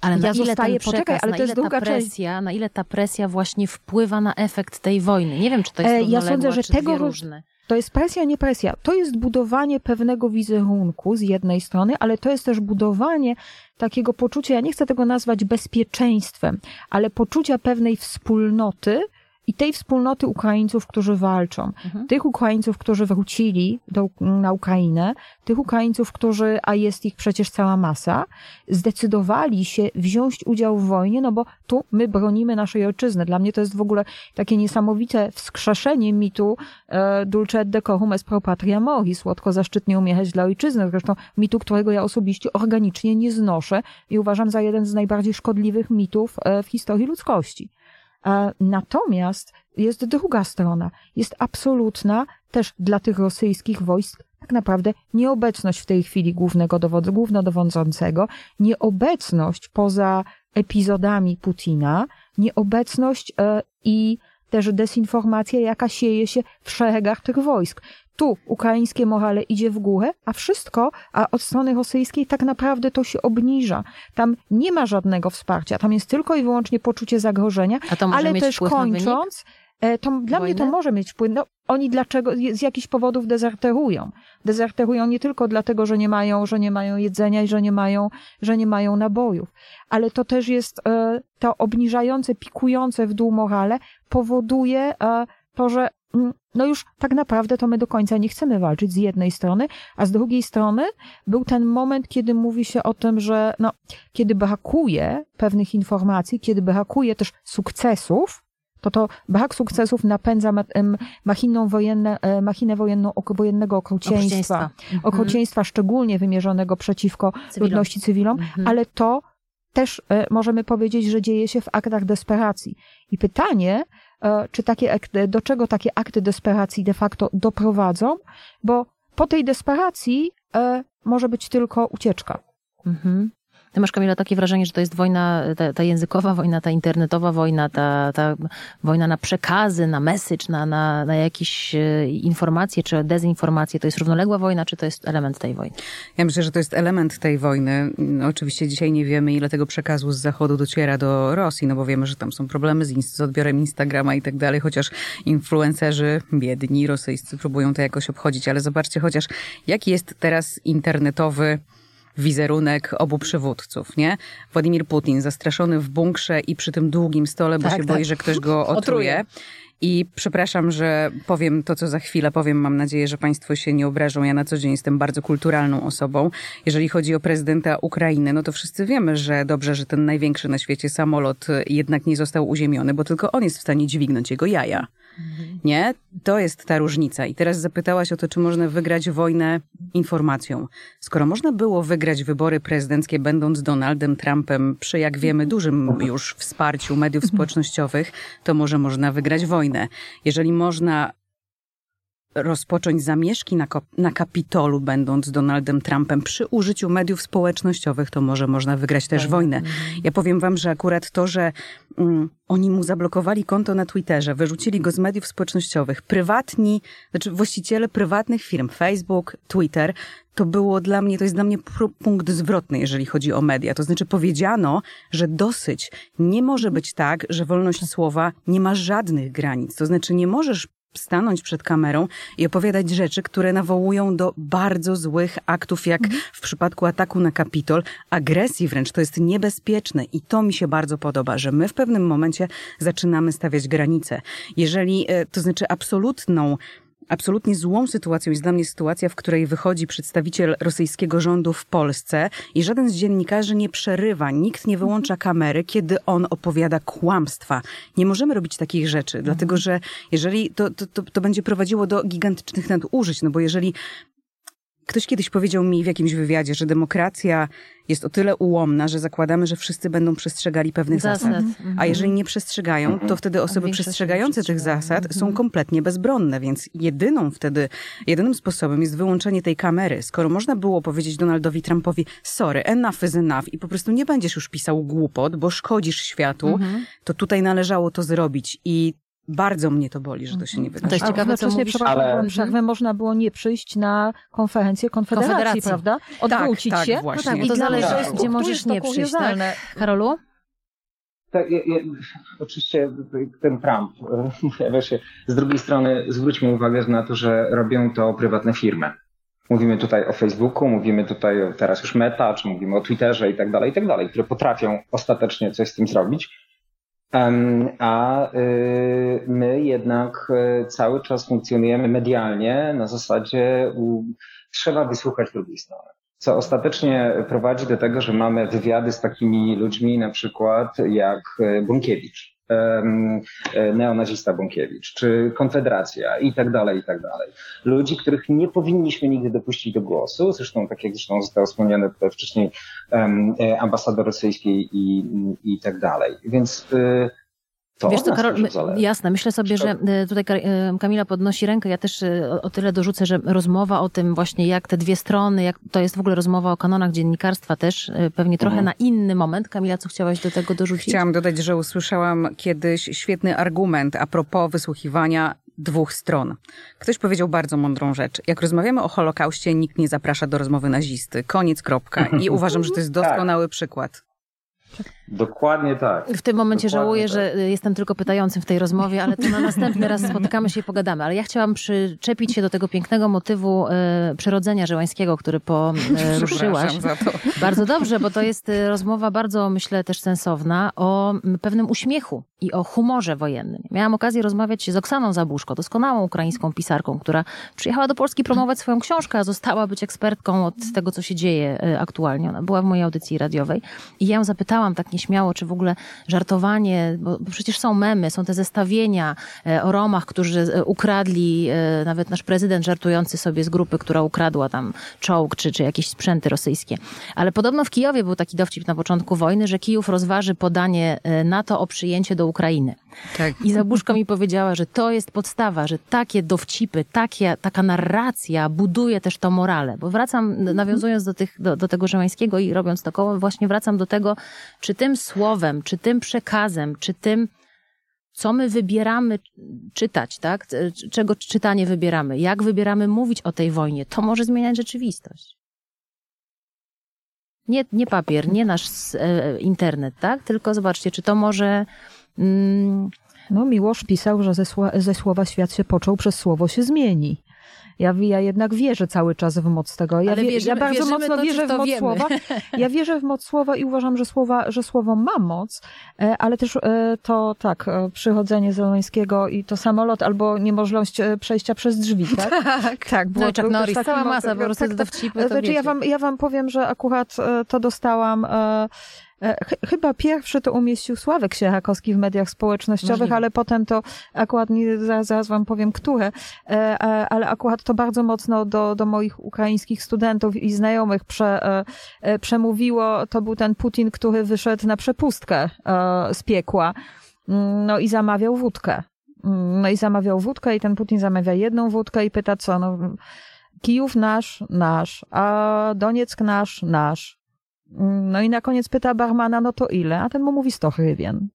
Ale na Ja ile zostaję- ten przekaz, poczekaj, ale na to jest ile ta druga część. presja, na ile ta presja właśnie wpływa na efekt tej wojny? Nie wiem, czy to jest ja sądzę, że tego różne. To jest presja, nie presja. To jest budowanie pewnego wizerunku z jednej strony, ale to jest też budowanie takiego poczucia, ja nie chcę tego nazwać bezpieczeństwem, ale poczucia pewnej wspólnoty i tej wspólnoty Ukraińców, którzy walczą. Mhm. Tych Ukraińców, którzy wrócili do, na Ukrainę, tych Ukraińców, którzy, a jest ich przecież cała masa, zdecydowali się wziąć udział w wojnie, no bo tu my bronimy naszej ojczyzny. Dla mnie to jest w ogóle takie niesamowite wskrzeszenie mitu e, dulce et decorum est pro patria mori, słodko zaszczytnie umierać dla ojczyzny, zresztą mitu, którego ja osobiście organicznie nie znoszę i uważam za jeden z najbardziej szkodliwych mitów e, w historii ludzkości. Natomiast jest druga strona. Jest absolutna też dla tych rosyjskich wojsk tak naprawdę nieobecność w tej chwili głównego dowodzu, głównodowodzącego, nieobecność poza epizodami Putina, nieobecność e, i też dezinformacja, jaka sieje się w szeregach tych wojsk. Tu ukraińskie morale idzie w górę, a wszystko, a od strony rosyjskiej tak naprawdę to się obniża. Tam nie ma żadnego wsparcia, tam jest tylko i wyłącznie poczucie zagrożenia, ale też kończąc, to dla mnie to wojny? może mieć wpływ. No, oni dlaczego, z jakichś powodów dezerterują. Dezerterują nie tylko dlatego, że nie mają, że nie mają jedzenia i że nie mają, że nie mają nabojów, ale to też jest e, to obniżające, pikujące w dół morale powoduje e, to, że mm, no już tak naprawdę to my do końca nie chcemy walczyć z jednej strony, a z drugiej strony był ten moment, kiedy mówi się o tym, że no, kiedy brakuje pewnych informacji, kiedy brakuje też sukcesów, to to brak sukcesów napędza ma- em, machinę, wojenne, e, machinę wojenną, wojennego okrucieństwa, Okrucieństwa. Mhm. okrucieństwa szczególnie wymierzonego przeciwko Cywilom. ludności cywilom, Mhm. ale to też e, możemy powiedzieć, że dzieje się w aktach desperacji. I pytanie, e, czy takie akty, do czego takie akty desperacji de facto doprowadzą, bo po tej desperacji może być tylko ucieczka. Mhm. Ty masz, Kamila, takie wrażenie, że to jest wojna, ta, ta językowa wojna, ta internetowa wojna, ta, ta wojna na przekazy, na message, na, na, na jakieś e, informacje czy dezinformacje. To jest równoległa wojna, czy to jest element tej wojny? Ja myślę, że to jest element tej wojny. No, oczywiście dzisiaj nie wiemy, ile tego przekazu z zachodu dociera do Rosji, no bo wiemy, że tam są problemy z, z odbiorem Instagrama i tak dalej, chociaż influencerzy biedni, rosyjscy próbują to jakoś obchodzić, ale zobaczcie chociaż, jaki jest teraz internetowy wizerunek obu przywódców, nie? Władimir Putin zastraszony w bunkrze i przy tym długim stole, bo tak, się tak. boi, że ktoś go (laughs) otruje. otruje. I przepraszam, że powiem to, co za chwilę powiem. Mam nadzieję, że Państwo się nie obrażą. Ja na co dzień jestem bardzo kulturalną osobą. Jeżeli chodzi o prezydenta Ukrainy, no to wszyscy wiemy, że dobrze, że ten największy na świecie samolot jednak nie został uziemiony, bo tylko on jest w stanie dźwignąć jego jaja. Nie? To jest ta różnica. I teraz zapytałaś o to, czy można wygrać wojnę informacją. Skoro można było wygrać wybory prezydenckie, będąc Donaldem Trumpem przy, jak wiemy, dużym już wsparciu mediów (laughs) społecznościowych, to może można wygrać wojnę. Jeżeli można rozpocząć zamieszki na, na Kapitolu, będąc Donaldem Trumpem, przy użyciu mediów społecznościowych, to może można wygrać też tak. wojnę. Mhm. Ja powiem wam, że akurat to, że mm, oni mu zablokowali konto na Twitterze, wyrzucili go z mediów społecznościowych, prywatni, znaczy właściciele prywatnych firm, Facebook, Twitter, to było dla mnie, to jest dla mnie punkt zwrotny, jeżeli chodzi o media. To znaczy powiedziano, że dosyć. Nie może być tak, że wolność słowa nie ma żadnych granic. To znaczy nie możesz stanąć przed kamerą i opowiadać rzeczy, które nawołują do bardzo złych aktów, jak mhm. w przypadku ataku na Kapitol, agresji wręcz. To jest niebezpieczne i to mi się bardzo podoba, że my w pewnym momencie zaczynamy stawiać granice. Jeżeli, e, to znaczy absolutną Absolutnie złą sytuacją jest dla mnie sytuacja, w której wychodzi przedstawiciel rosyjskiego rządu w Polsce i żaden z dziennikarzy nie przerywa, nikt nie wyłącza mhm. kamery, kiedy on opowiada kłamstwa. Nie możemy robić takich rzeczy, dlatego mhm. że jeżeli to, to, to, to będzie prowadziło do gigantycznych nadużyć, no bo jeżeli Ktoś kiedyś powiedział mi w jakimś wywiadzie, że demokracja jest o tyle ułomna, że zakładamy, że wszyscy będą przestrzegali pewnych zasad. zasad. Mhm. A jeżeli nie przestrzegają, to mhm. wtedy osoby przestrzegające tych zasad są mhm. kompletnie bezbronne, więc jedyną wtedy, jedynym sposobem jest wyłączenie tej kamery. Skoro można było powiedzieć Donaldowi Trumpowi, sorry, enough is enough i po prostu nie będziesz już pisał głupot, bo szkodzisz światu, to tutaj należało to zrobić i bardzo mnie to boli, że to się nie wydarzyło. To jest ciekawe, co mówisz. Ale... przerwę można było nie przyjść na konferencję Konfederacji, Konfederacji. prawda? Odwrócić tak, się. Tak, właśnie. No tak, to zależy, tak. gdzie możesz nie przyjść. Tak? Karolu? Tak, ja, ja, oczywiście ten Trump (laughs) się. Z drugiej strony zwróćmy uwagę na to, że robią to prywatne firmy. Mówimy tutaj o Facebooku, mówimy tutaj teraz już Meta, czy mówimy o Twitterze i tak dalej, i tak dalej, które potrafią ostatecznie coś z tym zrobić. A y, my jednak y, cały czas funkcjonujemy medialnie na zasadzie trzeba wysłuchać drugiej strony. Co ostatecznie prowadzi do tego, że mamy wywiady z takimi ludźmi, na przykład jak y, Bunkiewicz, neonazista Bąkiewicz, czy Konfederacja i tak dalej, i tak dalej. Ludzi, których nie powinniśmy nigdy dopuścić do głosu, zresztą tak jak zresztą zostało wspomniane tutaj wcześniej e, ambasador rosyjskiej i, i tak dalej. Więc y, to Wiesz co, Karol, jasne, myślę sobie, że e, tutaj e, Kamila podnosi rękę. Ja też e, o tyle dorzucę, że rozmowa o tym właśnie, jak te dwie strony, jak to jest w ogóle rozmowa o kanonach dziennikarstwa też, pewnie trochę mhm. na inny moment. Kamila, co chciałaś do tego dorzucić? Chciałam dodać, że usłyszałam kiedyś świetny argument a propos wysłuchiwania dwóch stron. Ktoś powiedział bardzo mądrą rzecz. Jak rozmawiamy o Holokauście, nikt nie zaprasza do rozmowy nazisty. Koniec, kropka. I (laughs) uważam, że to jest tak. doskonały przykład. Dokładnie tak. W tym momencie Dokładnie żałuję, tak. że jestem tylko pytającym w tej rozmowie, ale to na następny raz spotykamy się i pogadamy. Ale ja chciałam przyczepić się do tego pięknego motywu e, przyrodzenia żełańskiego, który poruszyłaś. (laughs) za to. Bardzo dobrze, bo to jest e, rozmowa bardzo, myślę, też sensowna o pewnym uśmiechu i o humorze wojennym. Miałam okazję rozmawiać z Oksaną Zabuszko, doskonałą ukraińską pisarką, która przyjechała do Polski promować swoją książkę, a została być ekspertką od tego, co się dzieje e, aktualnie. Ona była w mojej audycji radiowej i ja ją zapytałam tak nieśmiało, czy w ogóle żartowanie, bo, przecież są memy, są te zestawienia e, o Romach, którzy e, ukradli, nawet nasz prezydent żartujący sobie z grupy, która ukradła tam czołg czy, czy jakieś sprzęty rosyjskie. Ale podobno w Kijowie był taki dowcip na początku wojny, że Kijów rozważy podanie NATO o przyjęcie do do Ukrainy. Tak. I Zabuszko mi powiedziała, że to jest podstawa, że takie dowcipy, takie, taka narracja buduje też to morale. Bo wracam, nawiązując do, tych, do, do tego Żemańskiego i robiąc to koło, właśnie wracam do tego, czy tym słowem, czy tym przekazem, czy tym co my wybieramy czytać, tak? Czego czytanie wybieramy, jak wybieramy mówić o tej wojnie, to może zmieniać rzeczywistość. Nie, nie papier, nie nasz e, internet, tak? Tylko zobaczcie, czy to może. Mm... No, Miłosz pisał, że ze, ze słowa świat się począł, przez słowo się zmieni. Ja, ja jednak wierzę cały czas w moc tego. Ja, wierzymy, ja bardzo mocno to, wierzę w moc wiemy. słowa. (laughs) Ja wierzę w moc słowa i uważam, że, słowa, że słowo ma moc, e, ale też e, to tak, e, przychodzenie Zelońskiego i to samolot albo niemożność przejścia przez drzwi, (laughs) tak? tak, tak było, no, Chuck Norris, cała masa po prostu tak, dowcipy, to znaczy, ja wam, ja wam powiem, że akurat to dostałam ch chyba pierwszy to umieścił Sławek Sierakowski w mediach społecznościowych, Możliwe. ale potem to akurat, nie, zaraz, zaraz wam powiem, które, e, ale akurat to bardzo mocno do, do moich ukraińskich studentów i znajomych prze, e, przemówiło. To był ten Putin, który wyszedł na przepustkę z piekła. Mm, no i zamawiał wódkę. Mm, no i zamawiał wódkę i ten Putin zamawia jedną wódkę i pyta co, no Kijów nasz, nasz, a Donieck nasz, nasz. No i na koniec pyta barmana, no to ile? A ten mu mówi 100 hrywien.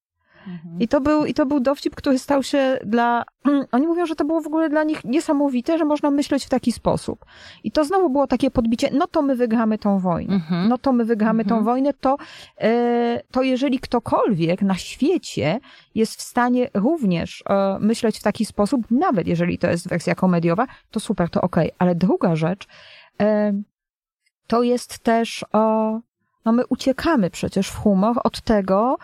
Mhm. I, to był, I to był dowcip, który stał się dla. (clears throat) Oni mówią, że to było w ogóle dla nich niesamowite, że można myśleć w taki sposób. I to znowu było takie podbicie, no to my wygramy tą wojnę. Mhm. No to my wygramy tą mhm. wojnę, to, e, to jeżeli ktokolwiek na świecie jest w stanie również e, myśleć w taki sposób, nawet jeżeli to jest wersja komediowa, to super, to okej. Okay. Ale druga rzecz, e, to jest też no my uciekamy przecież w humor od tego,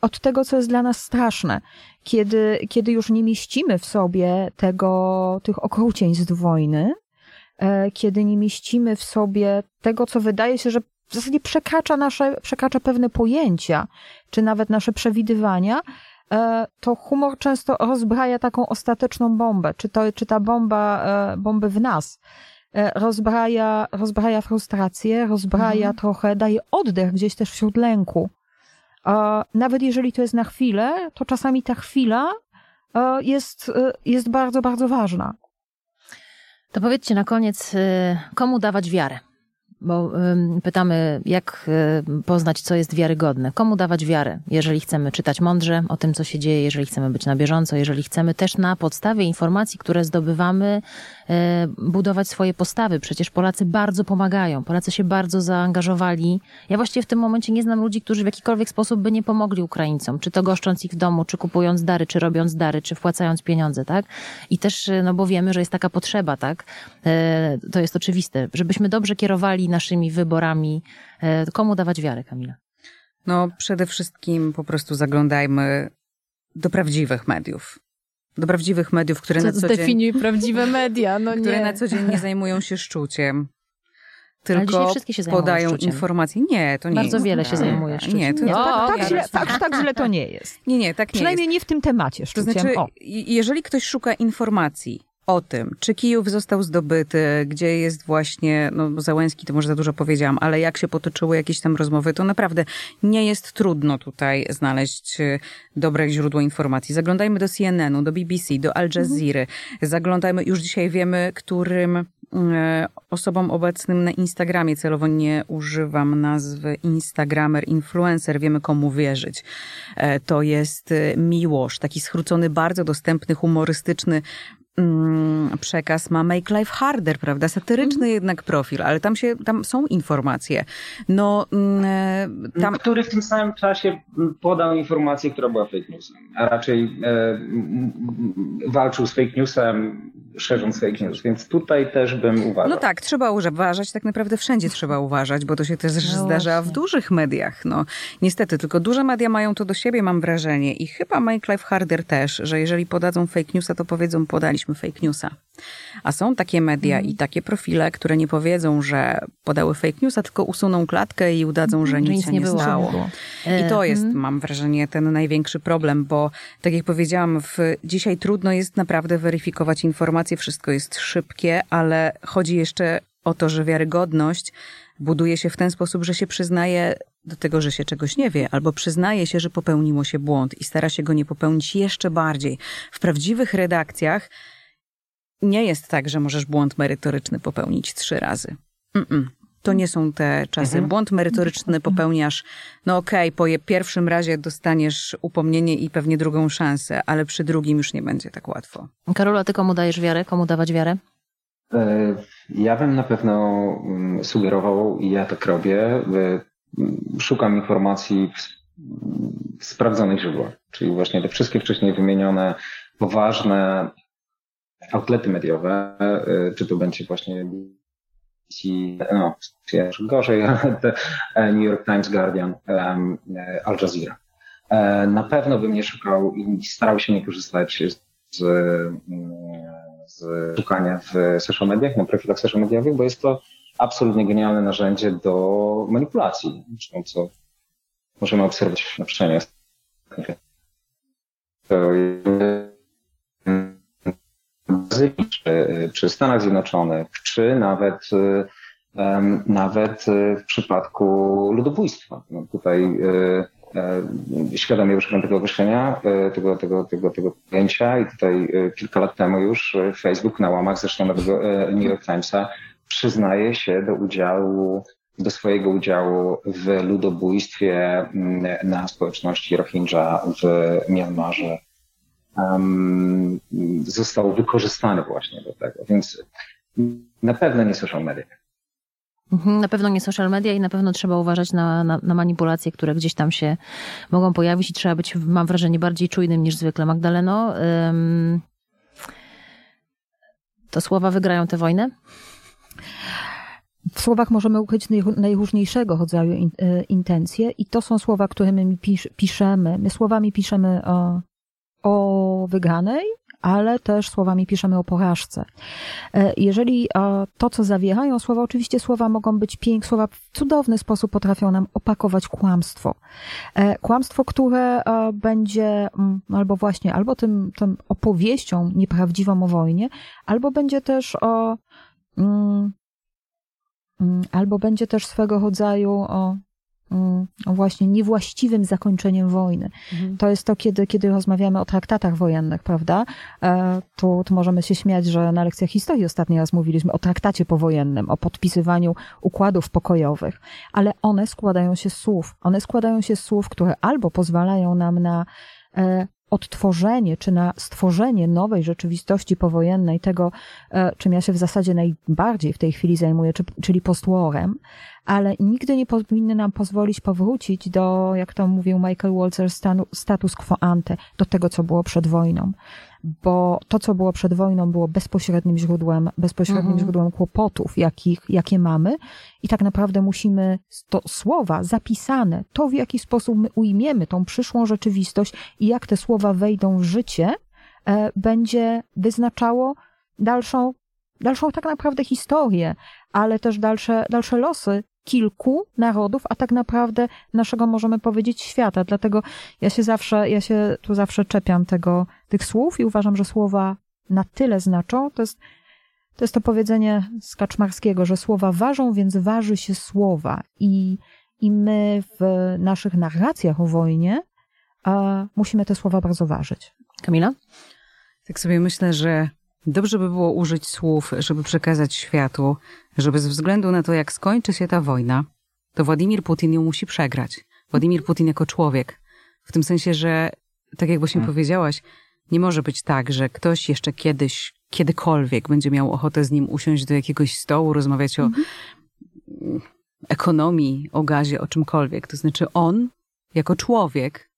od tego, co jest dla nas straszne. Kiedy, kiedy już nie mieścimy w sobie tego, tych okrucieństw wojny, e, kiedy nie mieścimy w sobie tego, co wydaje się, że w zasadzie przekracza nasze, przekracza pewne pojęcia, czy nawet nasze przewidywania, e, to humor często rozbraja taką ostateczną bombę, czy, to, czy ta bomba, e, bomby w nas rozbraja, rozbraja frustrację, rozbraja mhm. trochę, daje oddech gdzieś też wśród lęku. Nawet jeżeli to jest na chwilę, to czasami ta chwila e, jest, e, jest bardzo, bardzo ważna. To powiedzcie na koniec, komu dawać wiarę? bo pytamy, jak poznać, co jest wiarygodne, komu dawać wiarę, jeżeli chcemy czytać mądrze o tym, co się dzieje, jeżeli chcemy być na bieżąco, jeżeli chcemy też na podstawie informacji, które zdobywamy, e, budować swoje postawy. Przecież Polacy bardzo pomagają, Polacy się bardzo zaangażowali. Ja właściwie w tym momencie nie znam ludzi, którzy w jakikolwiek sposób by nie pomogli Ukraińcom, czy to goszcząc ich w domu, czy kupując dary, czy robiąc dary, czy wpłacając pieniądze, tak? I też, no bo wiemy, że jest taka potrzeba, tak? E, to jest oczywiste, żebyśmy dobrze kierowali naszymi wyborami. E, komu dawać wiarę, Kamila? No, przede wszystkim po prostu zaglądajmy do prawdziwych mediów. Do prawdziwych mediów, które co na co dzień... prawdziwe media, no Które nie. na co dzień nie zajmują się szczuciem. Tylko podają szczuciem. informacje. Nie, to nie Bardzo jest. wiele się zajmuje szczuciem. Nie, to, nie, tak, tak, źle, tak, tak źle to nie jest. Nie, nie, tak nie Przynajmniej jest. nie w tym temacie szczuciem. To znaczy, o. jeżeli ktoś szuka informacji o tym, czy Kijów został zdobyty, gdzie jest właśnie, no Załęski to może za dużo powiedziałam, ale jak się potoczyły jakieś tam rozmowy, to naprawdę nie jest trudno tutaj znaleźć e, dobre źródło informacji. Zaglądajmy do CNN-u, do BBC, do Al Jazeera. Mhm. Zaglądajmy, już dzisiaj wiemy, którym e, osobom obecnym na Instagramie, celowo nie używam nazwy Instagramer, influencer, wiemy komu wierzyć. E, to jest Miłosz, taki skrócony, bardzo dostępny, humorystyczny Mm, przekaz ma Make Life Harder, prawda? Satyryczny mm. jednak profil, ale tam się, tam są informacje. No, mm, e, tam... Który w tym samym czasie podał informację, która była fake newsem, a raczej e, walczył z fake newsem, szerząc fake news, więc tutaj też bym uważał. No tak, trzeba uważać, tak naprawdę wszędzie trzeba uważać, bo to się też no zdarza właśnie. w dużych mediach. No, niestety, tylko duże media mają to do siebie, mam wrażenie i chyba Make Life Harder też, że jeżeli podadzą fake newsa, to powiedzą, podaliśmy fake newsa. A są takie media mm. i takie profile, które nie powiedzą, że podały fake newsa, tylko usuną klatkę i udadzą, że, nic, się nie, było. stało. I to jest, mm. mam wrażenie, ten największy problem, bo tak jak powiedziałam, w, dzisiaj trudno jest naprawdę weryfikować informacje, wszystko jest szybkie, ale chodzi jeszcze o to, że wiarygodność buduje się w ten sposób, że się przyznaje do tego, że się czegoś nie wie, albo przyznaje się, że popełniło się błąd i stara się go nie popełnić jeszcze bardziej. W prawdziwych redakcjach nie jest tak, że możesz błąd merytoryczny popełnić trzy razy. Mm-mm. To nie są te czasy. Mhm. Błąd merytoryczny popełniasz, no okej, okay, po je- pierwszym razie dostaniesz upomnienie i pewnie drugą szansę, ale przy drugim już nie będzie tak łatwo. Karolu, a ty komu dajesz wiarę? Komu dawać wiarę? E, Ja bym na pewno mm, sugerował, i ja tak robię, szukam informacji w sprawdzonych źródłach, czyli właśnie te wszystkie wcześniej wymienione poważne outlety mediowe, e, czy to będzie właśnie no, gorzej, (laughs) e, New York Times, Guardian, e, Al Jazeera. E, Na pewno bym nie szukał i starał się nie korzystać z, z szukania w social mediach, na profilach social mediowych, bo jest to absolutnie genialne narzędzie do manipulacji, co możemy obserwować na przestrzeni. Brazylii, czy, czy Stanach Zjednoczonych, czy nawet, em, nawet e, w przypadku ludobójstwa. No tutaj e, świadomie używam tego określenia, tego, tego, tego, tego pojęcia i tutaj kilka lat temu już Facebook na łamach zresztą nowego New York Timesa przyznaje się do udziału, do swojego udziału w ludobójstwie mm, na społeczności Rohingya w Mianmarze um, został wykorzystany właśnie do tego. Więc na pewno nie social media. Mhm, Na pewno nie social media i na pewno trzeba uważać na, na, na manipulacje, które gdzieś tam się mogą pojawić i trzeba być, mam wrażenie, bardziej czujnym niż zwykle. Magdaleno, ym, to słowa wygrają tę wojnę? W słowach możemy ukryć najró- najróżniejszego rodzaju e, intencje i to są słowa, które my pisz, piszemy. My słowami piszemy o, o wygranej, ale też słowami piszemy o porażce. E, Jeżeli e, to, co zawierają słowa, oczywiście słowa mogą być piękne, słowa w cudowny sposób potrafią nam opakować kłamstwo. E, Kłamstwo, które będzie mm, albo właśnie, albo tym, tym opowieścią nieprawdziwą o wojnie, albo będzie też o mm, Mm, albo będzie też swego rodzaju o właśnie niewłaściwym zakończeniem wojny. To jest to, kiedy, kiedy rozmawiamy o traktatach wojennych, prawda? E, Tu, tu możemy się śmiać, że na lekcjach historii ostatni raz mówiliśmy o traktacie powojennym, o podpisywaniu układów pokojowych, ale one składają się z słów. One składają się z słów, które albo pozwalają nam na e, odtworzenie czy na stworzenie nowej rzeczywistości powojennej, tego, e, czym ja się w zasadzie najbardziej w tej chwili zajmuję, czy, czyli postwarem, ale nigdy nie powinny nam pozwolić powrócić do, jak to mówił Michael Walzer, stanu, status quo ante, do tego, co było przed wojną. Bo to, co było przed wojną, było bezpośrednim źródłem, bezpośrednim Mhm. źródłem kłopotów, jakich, jakie mamy. I tak naprawdę musimy to słowa zapisane, to w jaki sposób my ujmiemy tą przyszłą rzeczywistość i jak te słowa wejdą w życie, e, będzie wyznaczało dalszą, dalszą tak naprawdę historię, ale też dalsze, dalsze losy kilku narodów, a tak naprawdę naszego, możemy powiedzieć, świata. Dlatego ja się zawsze, ja się tu zawsze czepiam tego, tych słów i uważam, że słowa na tyle znaczą. To jest, to jest to powiedzenie z Kaczmarskiego, że słowa ważą, więc waży się słowa. I, i my w naszych narracjach o wojnie a, musimy te słowa bardzo ważyć. Kamila? Tak sobie myślę, że dobrze by było użyć słów, żeby przekazać światu, żeby ze względu na to, jak skończy się ta wojna, to Władimir Putin ją musi przegrać. Władimir Putin jako człowiek. W tym sensie, że tak jak właśnie Hmm. powiedziałaś, nie może być tak, że ktoś jeszcze kiedyś, kiedykolwiek będzie miał ochotę z nim usiąść do jakiegoś stołu, rozmawiać o mm, ekonomii, o gazie, o czymkolwiek. To znaczy on, jako człowiek,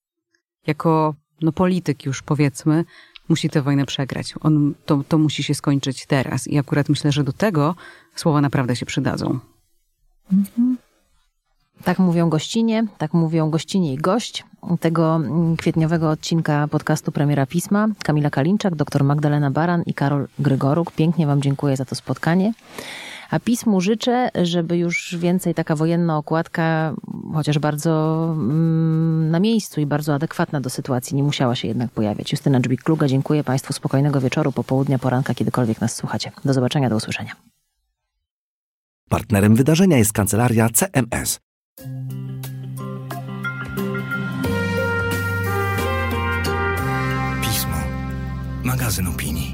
jako no, polityk już powiedzmy, musi tę wojnę przegrać. On, to, to musi się skończyć teraz. I akurat myślę, że do tego słowa naprawdę się przydadzą. Tak mówią gościnie, tak mówią gościnie i gość tego kwietniowego odcinka podcastu Premiera Pisma. Kamila Kalinczak, dr Magdalena Baran i Karol Grygoruk. Pięknie Wam dziękuję za to spotkanie. A pismu życzę, żeby już więcej taka wojenna okładka, chociaż bardzo mm, na miejscu i bardzo adekwatna do sytuacji, nie musiała się jednak pojawiać. Justyna Dżbik-Kluga, dziękuję Państwu. Spokojnego wieczoru, popołudnia, poranka, kiedykolwiek nas słuchacie. Do zobaczenia, do usłyszenia. Partnerem wydarzenia jest kancelaria CMS. Pismo. Magazyn opinii.